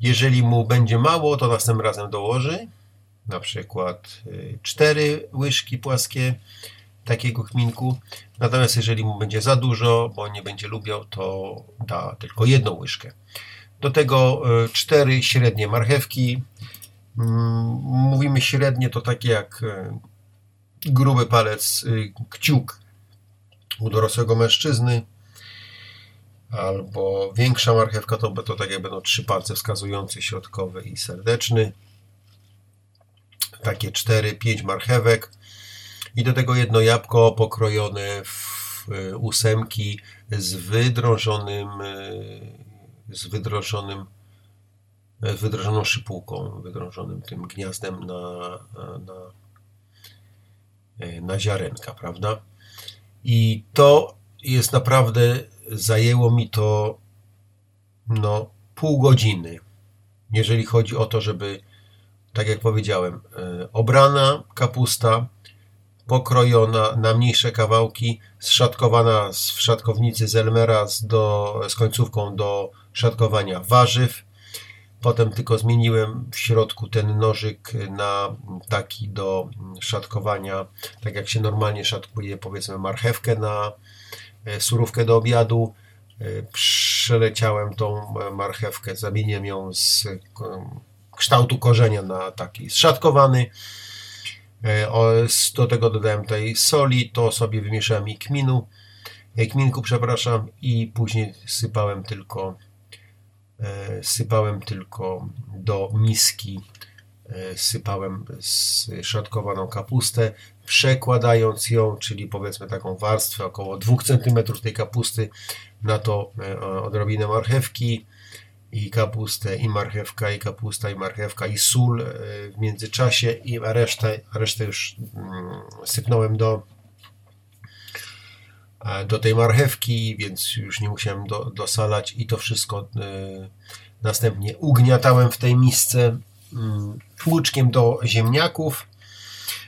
F: Jeżeli mu będzie mało, to następnym razem dołoży na przykład y, cztery łyżki płaskie takiego kminku. Natomiast jeżeli mu będzie za dużo, bo nie będzie lubiał, to da tylko jedną łyżkę. Do tego y, cztery średnie marchewki. Mm, Mówimy średnie, to takie jak y, gruby palec, y, kciuk u dorosłego mężczyzny. Albo większa marchewka to, to tak jak będą trzy palce wskazujący, środkowy i serdeczny takie 4-5 marchewek i do tego jedno jabłko pokrojone w y, ósemki z wydrążonym y, z wydrążonym z wydrążoną szypułką, wydrążonym tym gniazdem na, na, na ziarenka, prawda? I to jest naprawdę, zajęło mi to no pół godziny, jeżeli chodzi o to, żeby tak jak powiedziałem, e, obrana kapusta, pokrojona na mniejsze kawałki, zszatkowana z w szatkownicy z Elmera z, do, z końcówką do szatkowania warzyw. Potem tylko zmieniłem w środku ten nożyk na taki do szatkowania, tak jak się normalnie szatkuje powiedzmy marchewkę na e, surówkę do obiadu. E, Przeleciałem tą marchewkę, zamieniłem ją z kształtu korzenia na taki zszatkowany. E, do tego dodałem tej soli, to sobie wymieszałem i kminu, e, kminku, przepraszam, i później sypałem tylko e, sypałem tylko do miski. Sypałem zszatkowaną kapustę, przekładając ją, czyli powiedzmy taką warstwę około 2 cm tej kapusty, na to odrobinę marchewki, i kapustę, i marchewka, i kapusta, i marchewka, i sól e, w międzyczasie, i resztę, resztę już mm, sypnąłem do, do tej marchewki, więc już nie musiałem do, dosalać i to wszystko e, następnie ugniatałem w tej misce mm, łuczkiem do ziemniaków.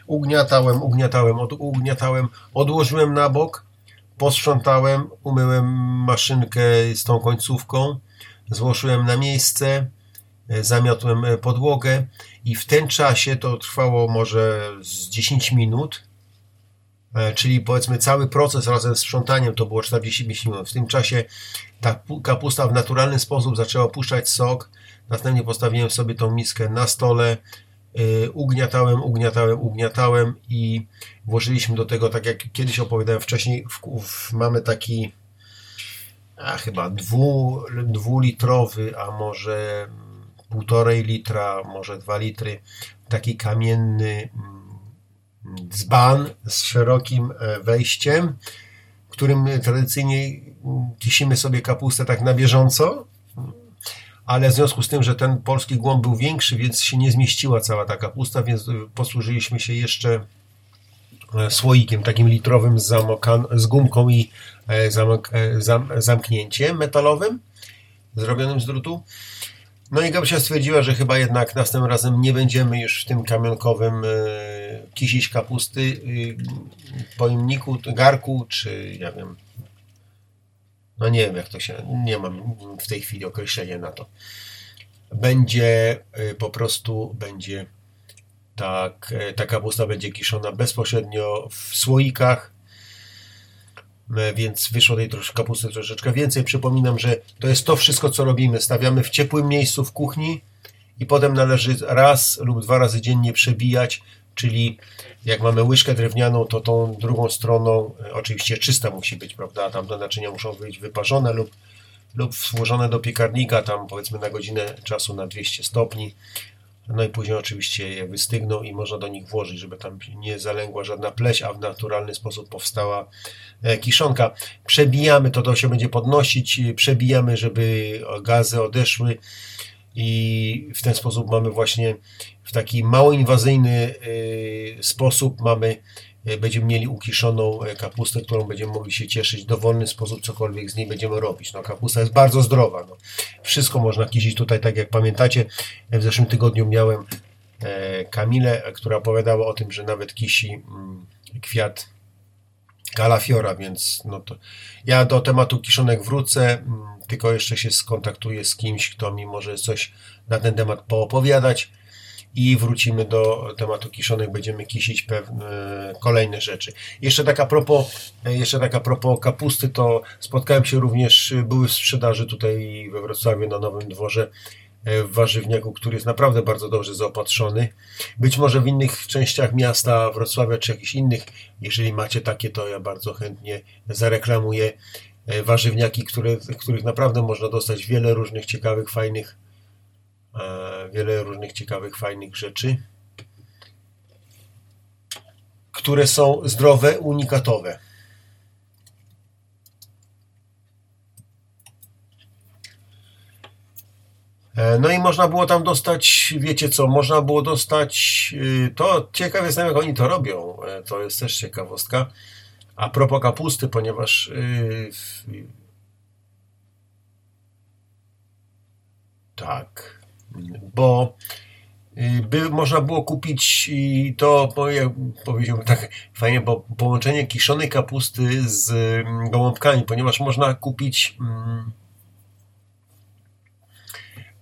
F: Ugniatałem, ugniatałem, od, ugniatałem, odłożyłem na bok, posprzątałem, umyłem maszynkę z tą końcówką, złożyłem na miejsce, e, zamiotłem e, podłogę i w tym czasie to trwało może z 10 minut, e, czyli powiedzmy cały proces razem z sprzątaniem to było 45 minut. W tym czasie ta kapusta w naturalny sposób zaczęła puszczać sok. Następnie postawiłem sobie tą miskę na stole, ugniatałem, ugniatałem, ugniatałem i włożyliśmy do tego, tak jak kiedyś opowiadałem wcześniej, w, w, mamy taki a chyba dwu, dwulitrowy, a może półtorej litra, może dwa litry, taki kamienny mm, dzban z szerokim e, wejściem, w którym tradycyjnie kisimy sobie kapustę tak na bieżąco, ale w związku z tym, że ten polski głąb był większy, więc się nie zmieściła cała ta kapusta, więc posłużyliśmy się jeszcze słoikiem takim litrowym z, z gumką i E, zamk, e, zam, zamknięciem metalowym zrobionym z drutu. No i Gabsia stwierdziła, że chyba jednak następnym razem nie będziemy już w tym kamionkowym e, kisić kapusty pojemniku, garku, czy ja wiem, no nie wiem jak to się, nie mam w tej chwili określenia na to. Będzie po prostu, będzie tak, ta kapusta będzie kiszona bezpośrednio w słoikach, E, więc wyszło tej kapusty troszeczkę więcej. Przypominam, że to jest to wszystko, co robimy. Stawiamy w ciepłym miejscu w kuchni i potem należy raz lub dwa razy dziennie przebijać, czyli jak mamy łyżkę drewnianą, to tą drugą stroną, e, oczywiście czysta musi być, prawda, tam te naczynia muszą być wyparzone lub, lub włożone do piekarnika, tam powiedzmy na godzinę czasu na 200 stopni, no i później oczywiście je wystygną i można do nich włożyć, żeby tam nie zalęgła żadna pleś, a w naturalny sposób powstała e, kiszonka. Przebijamy, to to się będzie podnosić, przebijamy, żeby gazy odeszły i w ten sposób mamy właśnie w taki mało inwazyjny e, sposób mamy E, będziemy mieli ukiszoną e, kapustę, którą będziemy mogli się cieszyć w dowolny sposób, cokolwiek z niej będziemy robić. No, kapusta jest bardzo zdrowa. No. Wszystko można kisić tutaj, tak jak pamiętacie. W zeszłym tygodniu miałem e, Kamilę, która opowiadała o tym, że nawet kisi mm, kwiat Kalafiora, więc no to ja do tematu kiszonek wrócę, mm, tylko jeszcze się skontaktuję z kimś, kto mi może coś na ten temat poopowiadać i wrócimy do tematu kiszonek, będziemy kisić pewne kolejne rzeczy. Jeszcze tak a propos, jeszcze tak a propos kapusty, to spotkałem się również, były w sprzedaży tutaj we Wrocławiu na Nowym Dworze e, w warzywniaku, który jest naprawdę bardzo dobrze zaopatrzony. Być może w innych częściach miasta Wrocławia czy jakichś innych, jeżeli macie takie, to ja bardzo chętnie zareklamuję e, warzywniaki, które, których naprawdę można dostać wiele różnych ciekawych, fajnych e, wiele różnych ciekawych, fajnych rzeczy, które są zdrowe, unikatowe. E, No i można było tam dostać, wiecie co, można było dostać, y, to ciekaw jestem jak oni to robią, E, to jest też ciekawostka. A propos kapusty, ponieważ y, tak, bo y, by, można było kupić to, jak powiedziałbym tak fajnie, bo połączenie kiszonej kapusty z mm, gołąbkami, ponieważ można kupić mm,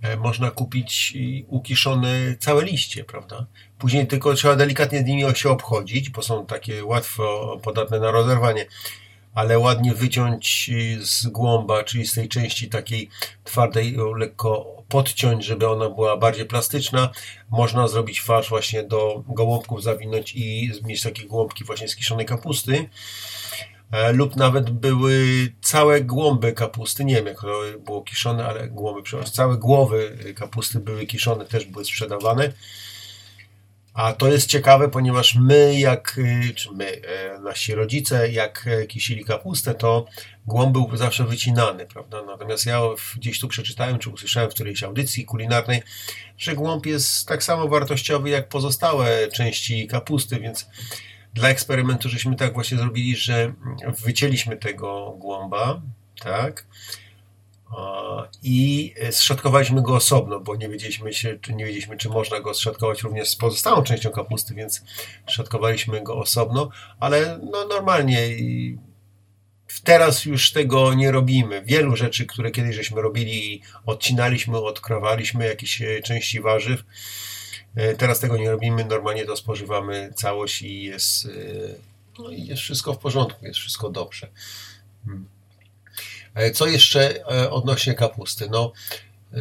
F: e, można kupić ukiszone całe liście, prawda? Później tylko trzeba delikatnie z nimi się obchodzić, bo są takie łatwo podatne na rozerwanie, ale ładnie wyciąć y, z głąba, czyli z tej części takiej twardej, ją lekko podciąć, żeby ona była bardziej plastyczna. Można zrobić farsz właśnie do gołąbków, zawinąć i mieć takie gołąbki właśnie z kiszonej kapusty. E, Lub nawet były całe głąby kapusty, nie wiem jak to było kiszone, ale głąby, przepraszam, całe głowy kapusty były kiszone, też były sprzedawane. A to jest ciekawe, ponieważ my, jak, y, czy my, e, nasi rodzice, jak e, kisili kapustę, to głąb był zawsze wycinany, prawda? Natomiast ja gdzieś tu przeczytałem, czy usłyszałem w którejś audycji kulinarnej, że głąb jest tak samo wartościowy jak pozostałe części kapusty, więc dla eksperymentu żeśmy tak właśnie zrobili, że wycięliśmy tego głąba, tak? I zszatkowaliśmy go osobno, bo nie wiedzieliśmy, się, czy, nie wiedzieliśmy, czy można go zszatkować również z pozostałą częścią kapusty, więc szatkowaliśmy go osobno, ale no normalnie teraz już tego nie robimy. Wielu rzeczy, które kiedyś żeśmy robili, odcinaliśmy, odkrowaliśmy jakieś e, części warzyw. E, Teraz tego nie robimy, normalnie to spożywamy całość i jest, e, no i jest wszystko w porządku, jest wszystko dobrze. Hmm. E, Co jeszcze e, odnośnie kapusty? No, e,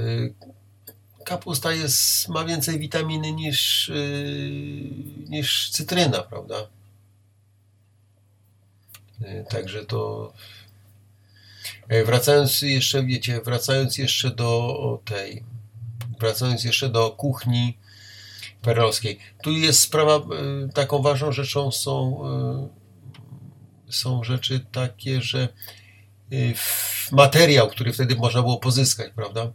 F: kapusta jest, ma więcej witaminy niż, niż cytryna, prawda? Także to. Wracając jeszcze, wiecie, wracając jeszcze do tej, wracając jeszcze do kuchni perelowskiej. Tu jest sprawa, taką ważną rzeczą są, są rzeczy takie, że materiał, który wtedy można było pozyskać, prawda?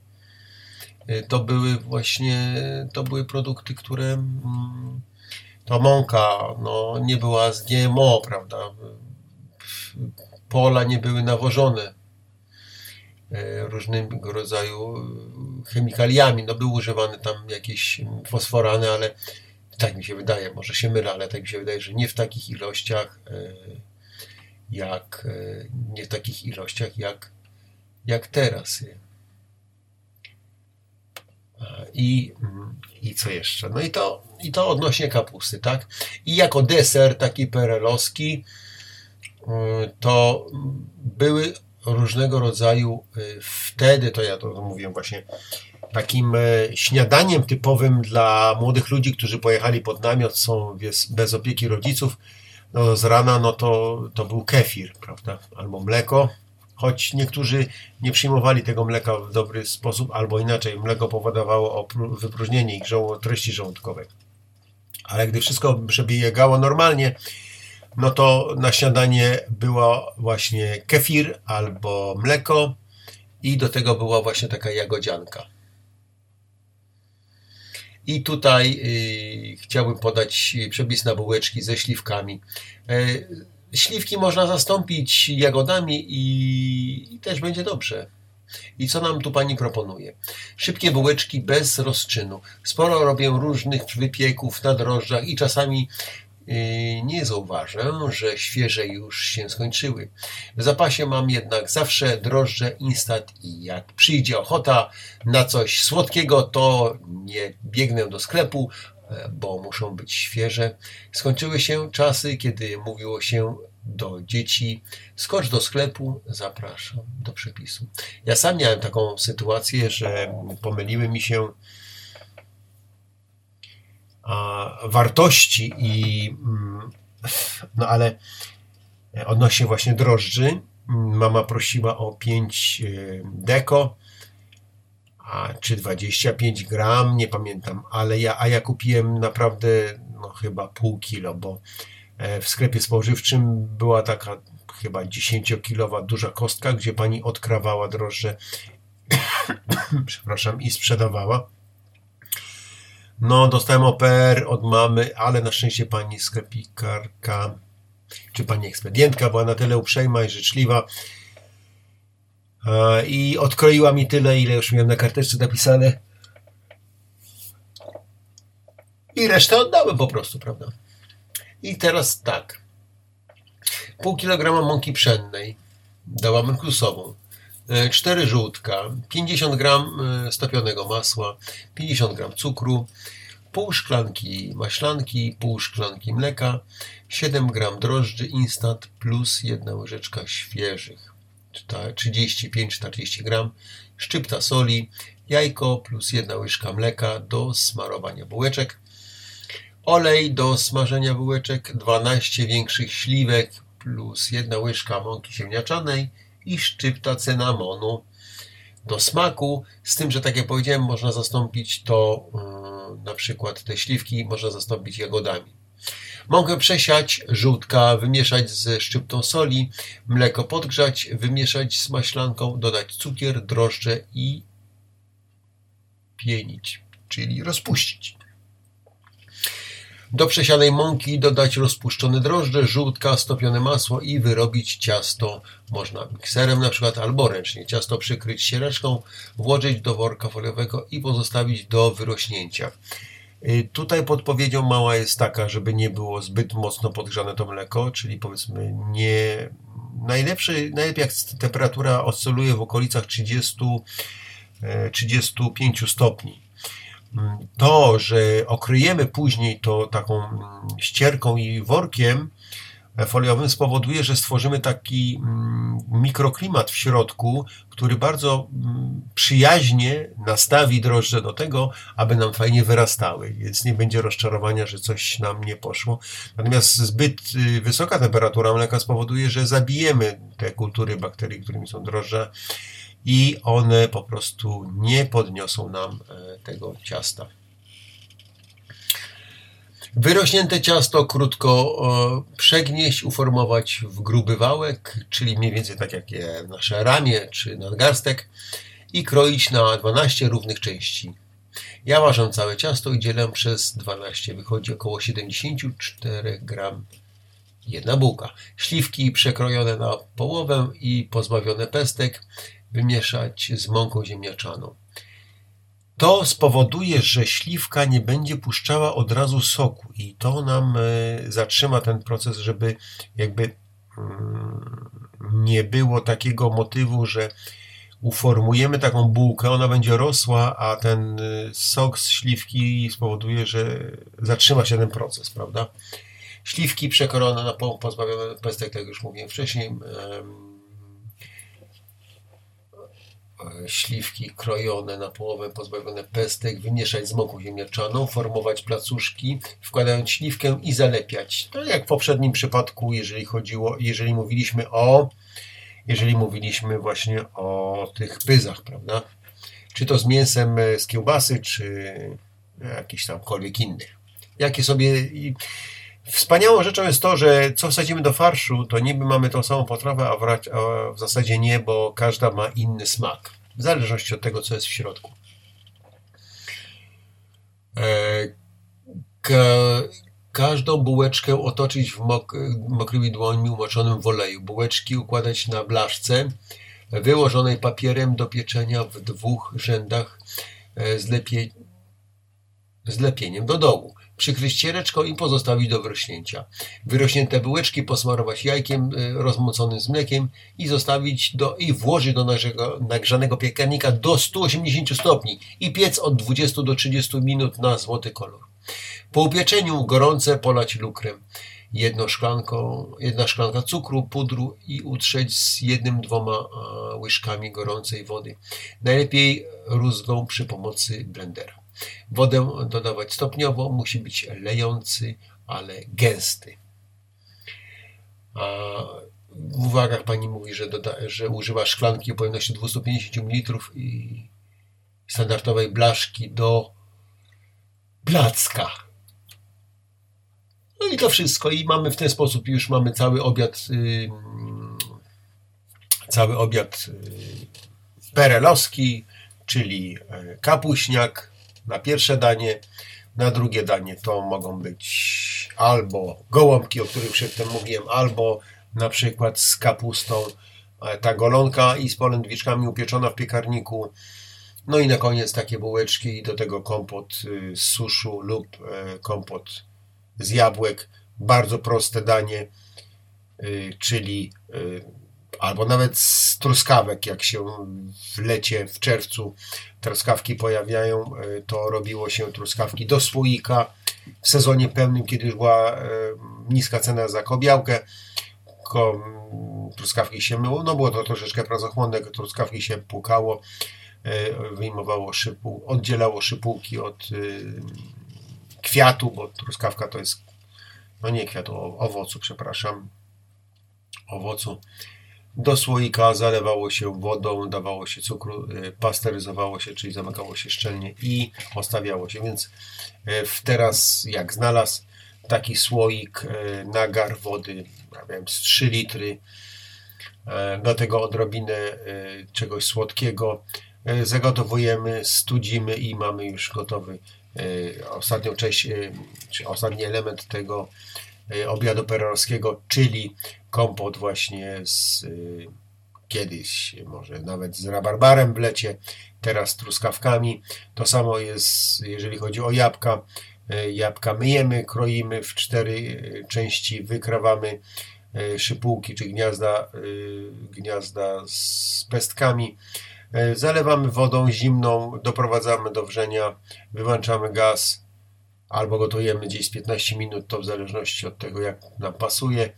F: Y, To były właśnie, to były produkty, które mm, to mąka no, nie była z GMO, prawda? Pola nie były nawożone y, różnego rodzaju y, chemikaliami. No były używane tam jakieś fosforany, ale tak mi się wydaje, może się mylę, ale tak mi się wydaje, że nie w takich ilościach y, jak e, nie w takich ilościach jak, jak teraz. I, mm, I co jeszcze? No i to, i to odnośnie kapusty, tak? I jako deser taki perelowski y, to były różnego rodzaju y, wtedy, to ja to mówiłem właśnie, takim e, śniadaniem typowym dla młodych ludzi, którzy pojechali pod namiot, są bez opieki rodziców, no z rana no to, to był kefir, prawda? Albo mleko, choć niektórzy nie przyjmowali tego mleka w dobry sposób, albo inaczej, mleko powodowało wypróżnienie ich żoło- treści żołądkowej. Ale gdy wszystko przebiegało normalnie, no to na śniadanie było właśnie kefir albo mleko i do tego była właśnie taka jagodzianka. I tutaj y, chciałbym podać przepis na bułeczki ze śliwkami. E, śliwki można zastąpić jagodami i, i też będzie dobrze. I co nam tu pani proponuje? Szybkie bułeczki bez rozczynu. Sporo robię różnych wypieków na drożdżach i czasami nie zauważę, że świeże już się skończyły. W zapasie mam jednak zawsze drożdże instant i jak przyjdzie ochota na coś słodkiego, to nie biegnę do sklepu, e, bo muszą być świeże. Skończyły się czasy, kiedy mówiło się do dzieci, skocz do sklepu, zapraszam do przepisu. Ja sam miałem taką sytuację, że pomyliły mi się wartości i mm, no ale odnośnie właśnie drożdży mm, mama prosiła o 5 y, deko a czy 25 gram, nie pamiętam, ale ja, a ja kupiłem naprawdę no, chyba pół kilo, bo e, w sklepie spożywczym była taka chyba 10-kilowa duża kostka, gdzie pani odkrawała drożdże przepraszam, i sprzedawała. No, dostałem OPR od mamy, ale na szczęście pani sklepikarka, czy pani ekspedientka była na tyle uprzejma i życzliwa e, i odkroiła mi tyle, ile już miałem na karteczce napisane. I resztę oddałem po prostu, prawda? I teraz tak. Pół kilograma mąki pszennej dała merkusową. 4 żółtka, 50 gram e, stopionego masła, 50 gram cukru, pół szklanki maślanki, pół szklanki mleka, 7 gram drożdży instant plus jedna łyżeczka świeżych, 35-40 gram, szczypta soli, jajko plus jedna łyżka mleka do smarowania bułeczek, olej do smażenia bułeczek, 12 większych śliwek plus jedna łyżka mąki ziemniaczanej, i szczypta cynamonu do smaku, z tym, że tak jak powiedziałem, można zastąpić to, yy, na przykład te śliwki, można zastąpić jagodami. Mąkę przesiać, żółtka wymieszać ze szczyptą soli, mleko podgrzać, wymieszać z maślanką, dodać cukier, drożdże i pienić, czyli rozpuścić. Do przesianej mąki dodać rozpuszczone drożdże, żółtka, stopione masło i wyrobić ciasto. Można mikserem na przykład albo ręcznie. Ciasto przykryć siereczką, włożyć do worka foliowego i pozostawić do wyrośnięcia. Y, tutaj podpowiedzią mała jest taka, żeby nie było zbyt mocno podgrzane to mleko, czyli powiedzmy nie... Najlepszy, najlepiej jak temperatura oscyluje w okolicach 30 35 e, stopni to, że okryjemy później to taką mm, ścierką i workiem foliowym spowoduje, że stworzymy taki mm, mikroklimat w środku, który bardzo mm, przyjaźnie nastawi drożdże do tego, aby nam fajnie wyrastały, więc nie będzie rozczarowania, że coś nam nie poszło. Natomiast zbyt y, wysoka temperatura mleka spowoduje, że zabijemy te kultury bakterii, którymi są drożdże i one po prostu nie podniosą nam e, tego ciasta. Wyrośnięte ciasto krótko e, przegnieść, uformować w gruby wałek, czyli mniej więcej tak jak nasze ramię czy nadgarstek i kroić na 12 równych części. Ja ważę całe ciasto i dzielę przez 12. Wychodzi około 74 gram jedna bułka. Śliwki przekrojone na połowę i pozbawione pestek wymieszać z mąką ziemniaczaną. To spowoduje, że śliwka nie będzie puszczała od razu soku i to nam e, zatrzyma ten proces, żeby jakby mm, nie było takiego motywu, że uformujemy taką bułkę, ona będzie rosła, a ten e, sok z śliwki spowoduje, że zatrzyma się ten proces, prawda? Śliwki przekorone na pozbawione pestek, tak jak już mówiłem wcześniej, śliwki krojone na połowę, pozbawione pestek, wymieszać z mąką ziemniaczaną, formować placuszki, wkładając śliwkę i zalepiać. To jak w poprzednim przypadku, jeżeli chodziło, jeżeli mówiliśmy o, jeżeli mówiliśmy właśnie o tych pyzach, prawda? Czy to z mięsem z kiełbasy, czy jakiś tamkolwiek innych. Jakie sobie... Wspaniałą rzeczą jest to, że co wsadzimy do farszu, to niby mamy tą samą potrawę, a, w zasadzie nie, bo każda ma inny smak. W zależności od tego, co jest w środku. E, ka każdą bułeczkę otoczyć w mok mokrymi dłońmi umoczonym w oleju. Bułeczki układać na blaszce wyłożonej papierem do pieczenia w dwóch rzędach e, z, lepie z lepieniem do dołu. Przykryć ściereczką i pozostawić do wyrośnięcia. Wyrośnięte bułeczki posmarować jajkiem y, rozmoconym z mlekiem i zostawić do, i włożyć do nagrzego, nagrzanego piekarnika do 180 stopni i piec od 20 do 30 minut na złoty kolor. Po upieczeniu gorące polać lukrem. Jedną szklanką, jedna szklanka cukru, pudru i utrzeć z jednym, dwoma łyżkami gorącej wody. Najlepiej rózgą przy pomocy blendera. Wodę dodawać stopniowo, musi być lejący, ale gęsty. A w uwagach pani mówi, że, doda, że używa szklanki o pojemności 250 ml i standardowej blaszki do placka. No i to wszystko. I mamy w ten sposób już mamy cały obiad, yy, cały obiad yy, perelowski, czyli yy, kapuśniak na pierwsze danie. Na drugie danie to mogą być albo gołąbki, o których przedtem mówiłem, albo na przykład z kapustą e, ta golonka i z polędwiczkami upieczona w piekarniku. No i na koniec takie bułeczki i do tego kompot y, z suszu lub e, kompot z jabłek. Bardzo proste danie, y, czyli y, albo nawet z truskawek, jak się w lecie, w czerwcu truskawki pojawiają, y, to robiło się truskawki do słoika. W sezonie pełnym, kiedy już była niska cena za kobiałkę, truskawki się myło, no było to troszeczkę pracochłonne, truskawki się płukało, wyjmowało szypuł, oddzielało szypułki od kwiatu, bo truskawka to jest, no nie kwiatu, owocu, przepraszam, owocu. Do słoika zalewało się wodą, dawało się cukru, y, pasteryzowało się, czyli zamykało się szczelnie i ostawiało się. Więc y, teraz, jak znalazł taki słoik, y, nagar wody, ja wiem, z 3 litry, do tego odrobinę czegoś słodkiego, zagotowujemy, studzimy i mamy już gotowy ostatnią część, czy ostatni element tego obiadu perorowskiego, czyli kompot właśnie z kiedyś może nawet z rabarbarem w lecie, teraz z truskawkami. To samo jest, jeżeli chodzi o jabłka. Jabłka myjemy, kroimy w cztery części, wykrawamy szypułki czy gniazda, gniazda z pestkami E, zalewamy wodą zimną, doprowadzamy do wrzenia, wyłączamy gaz albo gotujemy gdzieś 15 minut, to w zależności od tego jak nam pasuje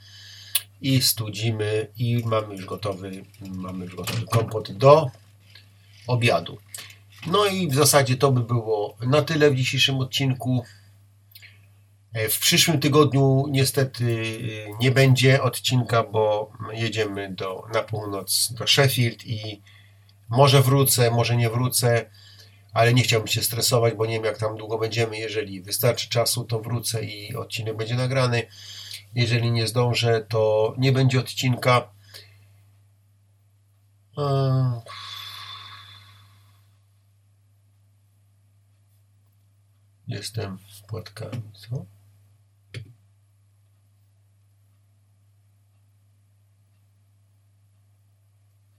F: i studzimy i mamy już gotowy, mamy już gotowy kompot do obiadu. No i w zasadzie to by było na tyle w dzisiejszym odcinku. E, w przyszłym tygodniu niestety nie będzie odcinka, bo jedziemy do, na północ do Sheffield i może wrócę, może nie wrócę, ale nie chciałbym się stresować, bo nie wiem jak tam długo będziemy. Jeżeli wystarczy czasu, to wrócę i odcinek będzie nagrany. Jeżeli nie zdążę, to nie będzie odcinka. Jestem płatkami, co?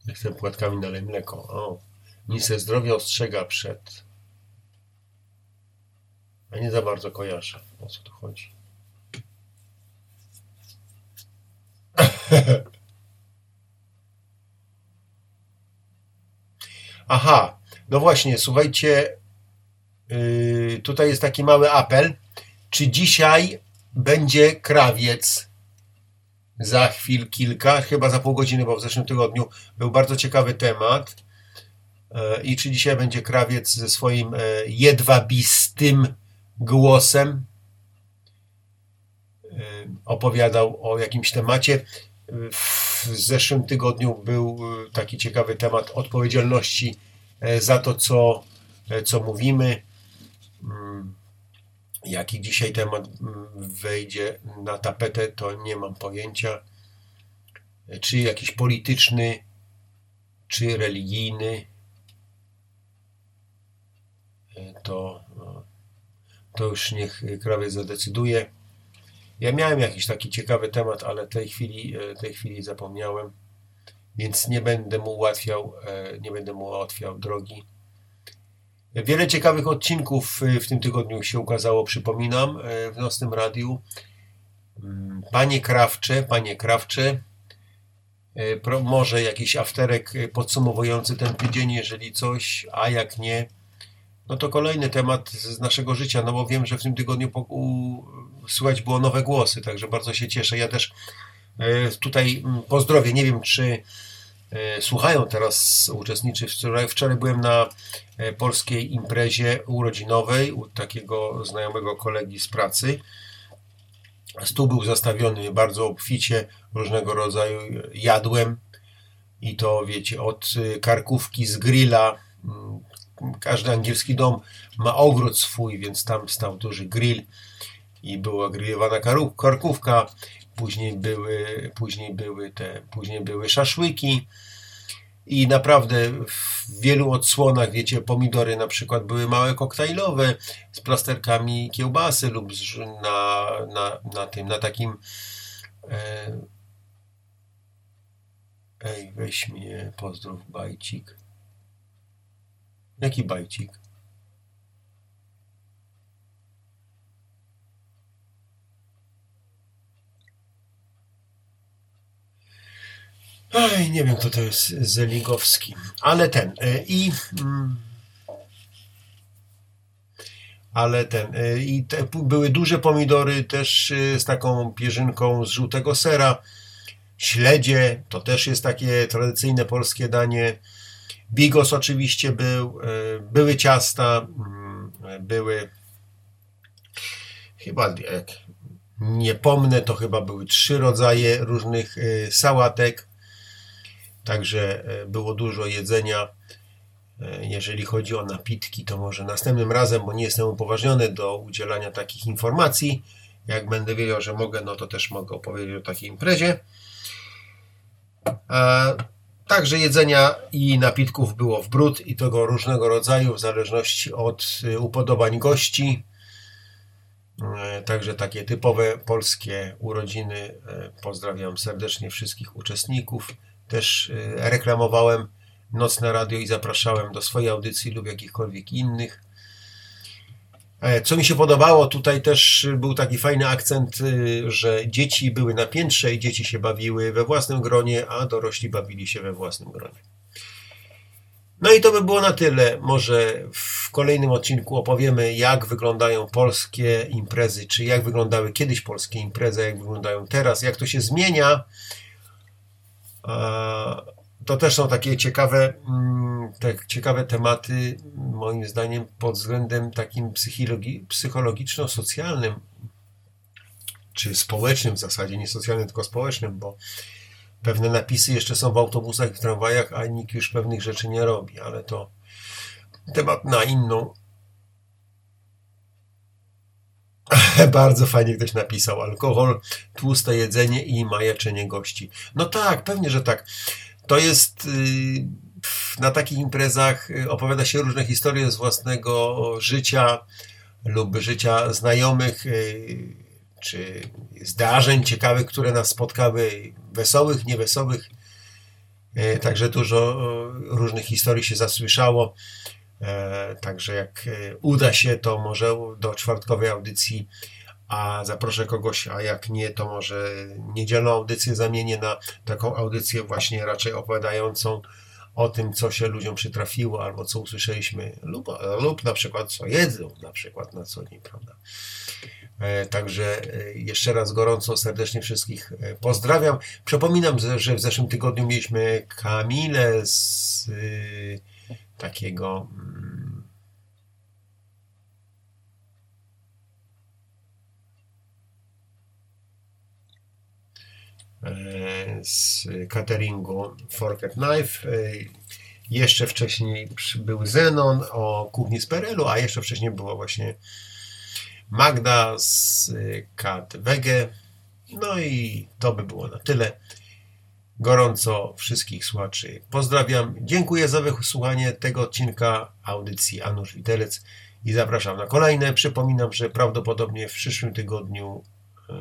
F: Jestem płatkami nalej mleko. O. Minister zdrowia ostrzega przed. A nie za bardzo kojarzę, o co tu chodzi. Aha, no właśnie, słuchajcie, yy, tutaj jest taki mały apel. Czy dzisiaj będzie krawiec? za chwil kilka, chyba za pół godziny, bo w zeszłym tygodniu był bardzo ciekawy temat. E, I czy dzisiaj będzie krawiec ze swoim e, jedwabistym głosem e, opowiadał o jakimś temacie. W zeszłym tygodniu był taki ciekawy temat odpowiedzialności za to, co, co mówimy. Mm, Jaki dzisiaj temat mm, wejdzie na tapetę, to nie mam pojęcia. Czy jakiś polityczny, czy religijny, to, to już niech krawiec zadecyduje. Ja miałem jakiś taki ciekawy temat, ale tej chwili, tej chwili zapomniałem, więc nie będę mu ułatwiał, nie będę mu ułatwiał drogi. Wiele ciekawych odcinków y, w tym tygodniu się ukazało, przypominam, w Nocnym Radiu. Mm, Panie Krawcze, Panie Krawcze, może jakiś afterek podsumowujący ten tydzień, jeżeli coś, a jak nie, no to kolejny temat z naszego życia, no bo wiem, że w tym tygodniu słychać było nowe głosy, także bardzo się cieszę. Ja też y, tutaj mm, pozdrowię, nie wiem czy y, słuchają teraz uczestniczy. Wczoraj, wczoraj byłem na e, polskiej imprezie urodzinowej u takiego znajomego kolegi z pracy. Stół był zastawiony bardzo obficie, różnego rodzaju jadłem i to wiecie, od karkówki z grilla. Każdy angielski dom ma ogród swój, więc tam stał duży grill i była grillowana karkówka. Później były, później były te, później były szaszłyki. I naprawdę w wielu odsłonach, wiecie, pomidory na przykład były małe koktajlowe z plasterkami kiełbasy lub na, na, na tym, na takim e, ej, weź mnie, bajcik. Jaki bajcik? Oj, nie wiem, kto to jest Zeligowski, ale ten. y, I. mm, Ale ten. y, I te, były duże pomidory też y, z taką pierzynką z żółtego sera. Śledzie to też jest takie tradycyjne polskie danie. Bigos oczywiście był. y, Były ciasta. mm, Były. Chyba jak nie pomnę, to chyba były trzy rodzaje różnych y, sałatek. Także e, było dużo jedzenia. E, Jeżeli chodzi o napitki, to może następnym razem, bo nie jestem upoważniony do udzielania takich informacji. Jak będę wiedział, że mogę, no to też mogę opowiedzieć o takiej imprezie. E, Także jedzenia i napitków było w bród i tego różnego rodzaju, w zależności od y, upodobań gości. E, Także takie typowe polskie urodziny. E, Pozdrawiam serdecznie wszystkich uczestników. Też e, reklamowałem Nocne Radio i zapraszałem do swojej audycji lub jakichkolwiek innych. E, Co mi się podobało, tutaj też był taki fajny akcent, y, że dzieci były na piętrze i dzieci się bawiły we własnym gronie, a dorośli bawili się we własnym gronie. No i to by było na tyle. Może w kolejnym odcinku opowiemy, jak wyglądają polskie imprezy, czy jak wyglądały kiedyś polskie imprezy, jak wyglądają teraz, jak to się zmienia. To też są takie ciekawe, mm, te ciekawe tematy, moim zdaniem, pod względem takim psychologi- psychologiczno-socjalnym, czy społecznym w zasadzie, nie socjalnym, tylko społecznym, bo pewne napisy jeszcze są w autobusach i w tramwajach, a nikt już pewnych rzeczy nie robi, ale to temat na inną. Bardzo fajnie ktoś napisał. Alkohol, tłuste jedzenie i majaczenie gości. No tak, pewnie, że tak. To jest yy, na takich imprezach yy, opowiada się różne historie z własnego życia lub życia znajomych, yy, czy zdarzeń ciekawych, które nas spotkały, wesołych, niewesołych. Także dużo różnych historii się zasłyszało. E, Także jak uda się, to może do czwartkowej audycji, a zaproszę kogoś, a jak nie, to może niedzielną audycję zamienię na taką audycję właśnie raczej opowiadającą o tym, co się ludziom przytrafiło, albo co usłyszeliśmy, lub, lub na przykład co jedzą, na przykład na co dzień, prawda. E, Także e, jeszcze raz gorąco, serdecznie wszystkich e, pozdrawiam. Przypominam, że- w zeszłym tygodniu mieliśmy Kamilę z takiego z cateringu Fork and Knife. E, Jeszcze wcześniej był Zenon o kuchni z Perelu, a jeszcze wcześniej była właśnie Magda z y, Kat Wege. No i to by było na tyle. Gorąco wszystkich słuchaczy pozdrawiam. Dziękuję za wysłuchanie tego odcinka audycji Anusz Widelec i zapraszam na kolejne. Przypominam, że prawdopodobnie w przyszłym tygodniu y,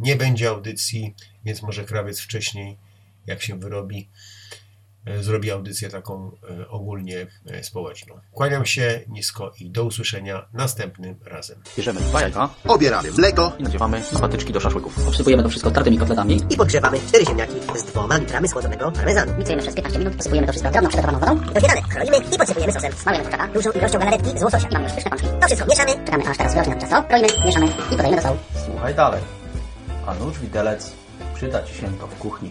F: nie będzie audycji, więc może krawiec wcześniej, jak się wyrobi. e, zrobi audycję taką e, ogólnie e, społeczną. Kłaniam się nisko i do usłyszenia następnym razem.
A: Bierzemy dwa jajka
D: Obieramy mleko
A: i nadziewamy na patyczki do szaszłyków.
E: Obsypujemy to wszystko tartymi kotletami.
D: i podgrzewamy cztery ziemniaki z dwoma litrami schłodzonego parmezanu.
E: Miksujemy przez 15 minut, posypujemy to wszystko drobną przygotowaną wodą.
D: Śniadanek kroimy i podsypujemy sosem.
E: Smalujemy kurczaka.
D: Dużą ilością galaretki z łososia.
E: I mamy już pyszne pączki.
D: To wszystko mieszamy.
E: Czekamy aż teraz wyrośnie nam ciasto. Kroimy, mieszamy i podajemy do sołu.
A: Słuchaj dalej. A nóż widelec przyda Ci się to w kuchni.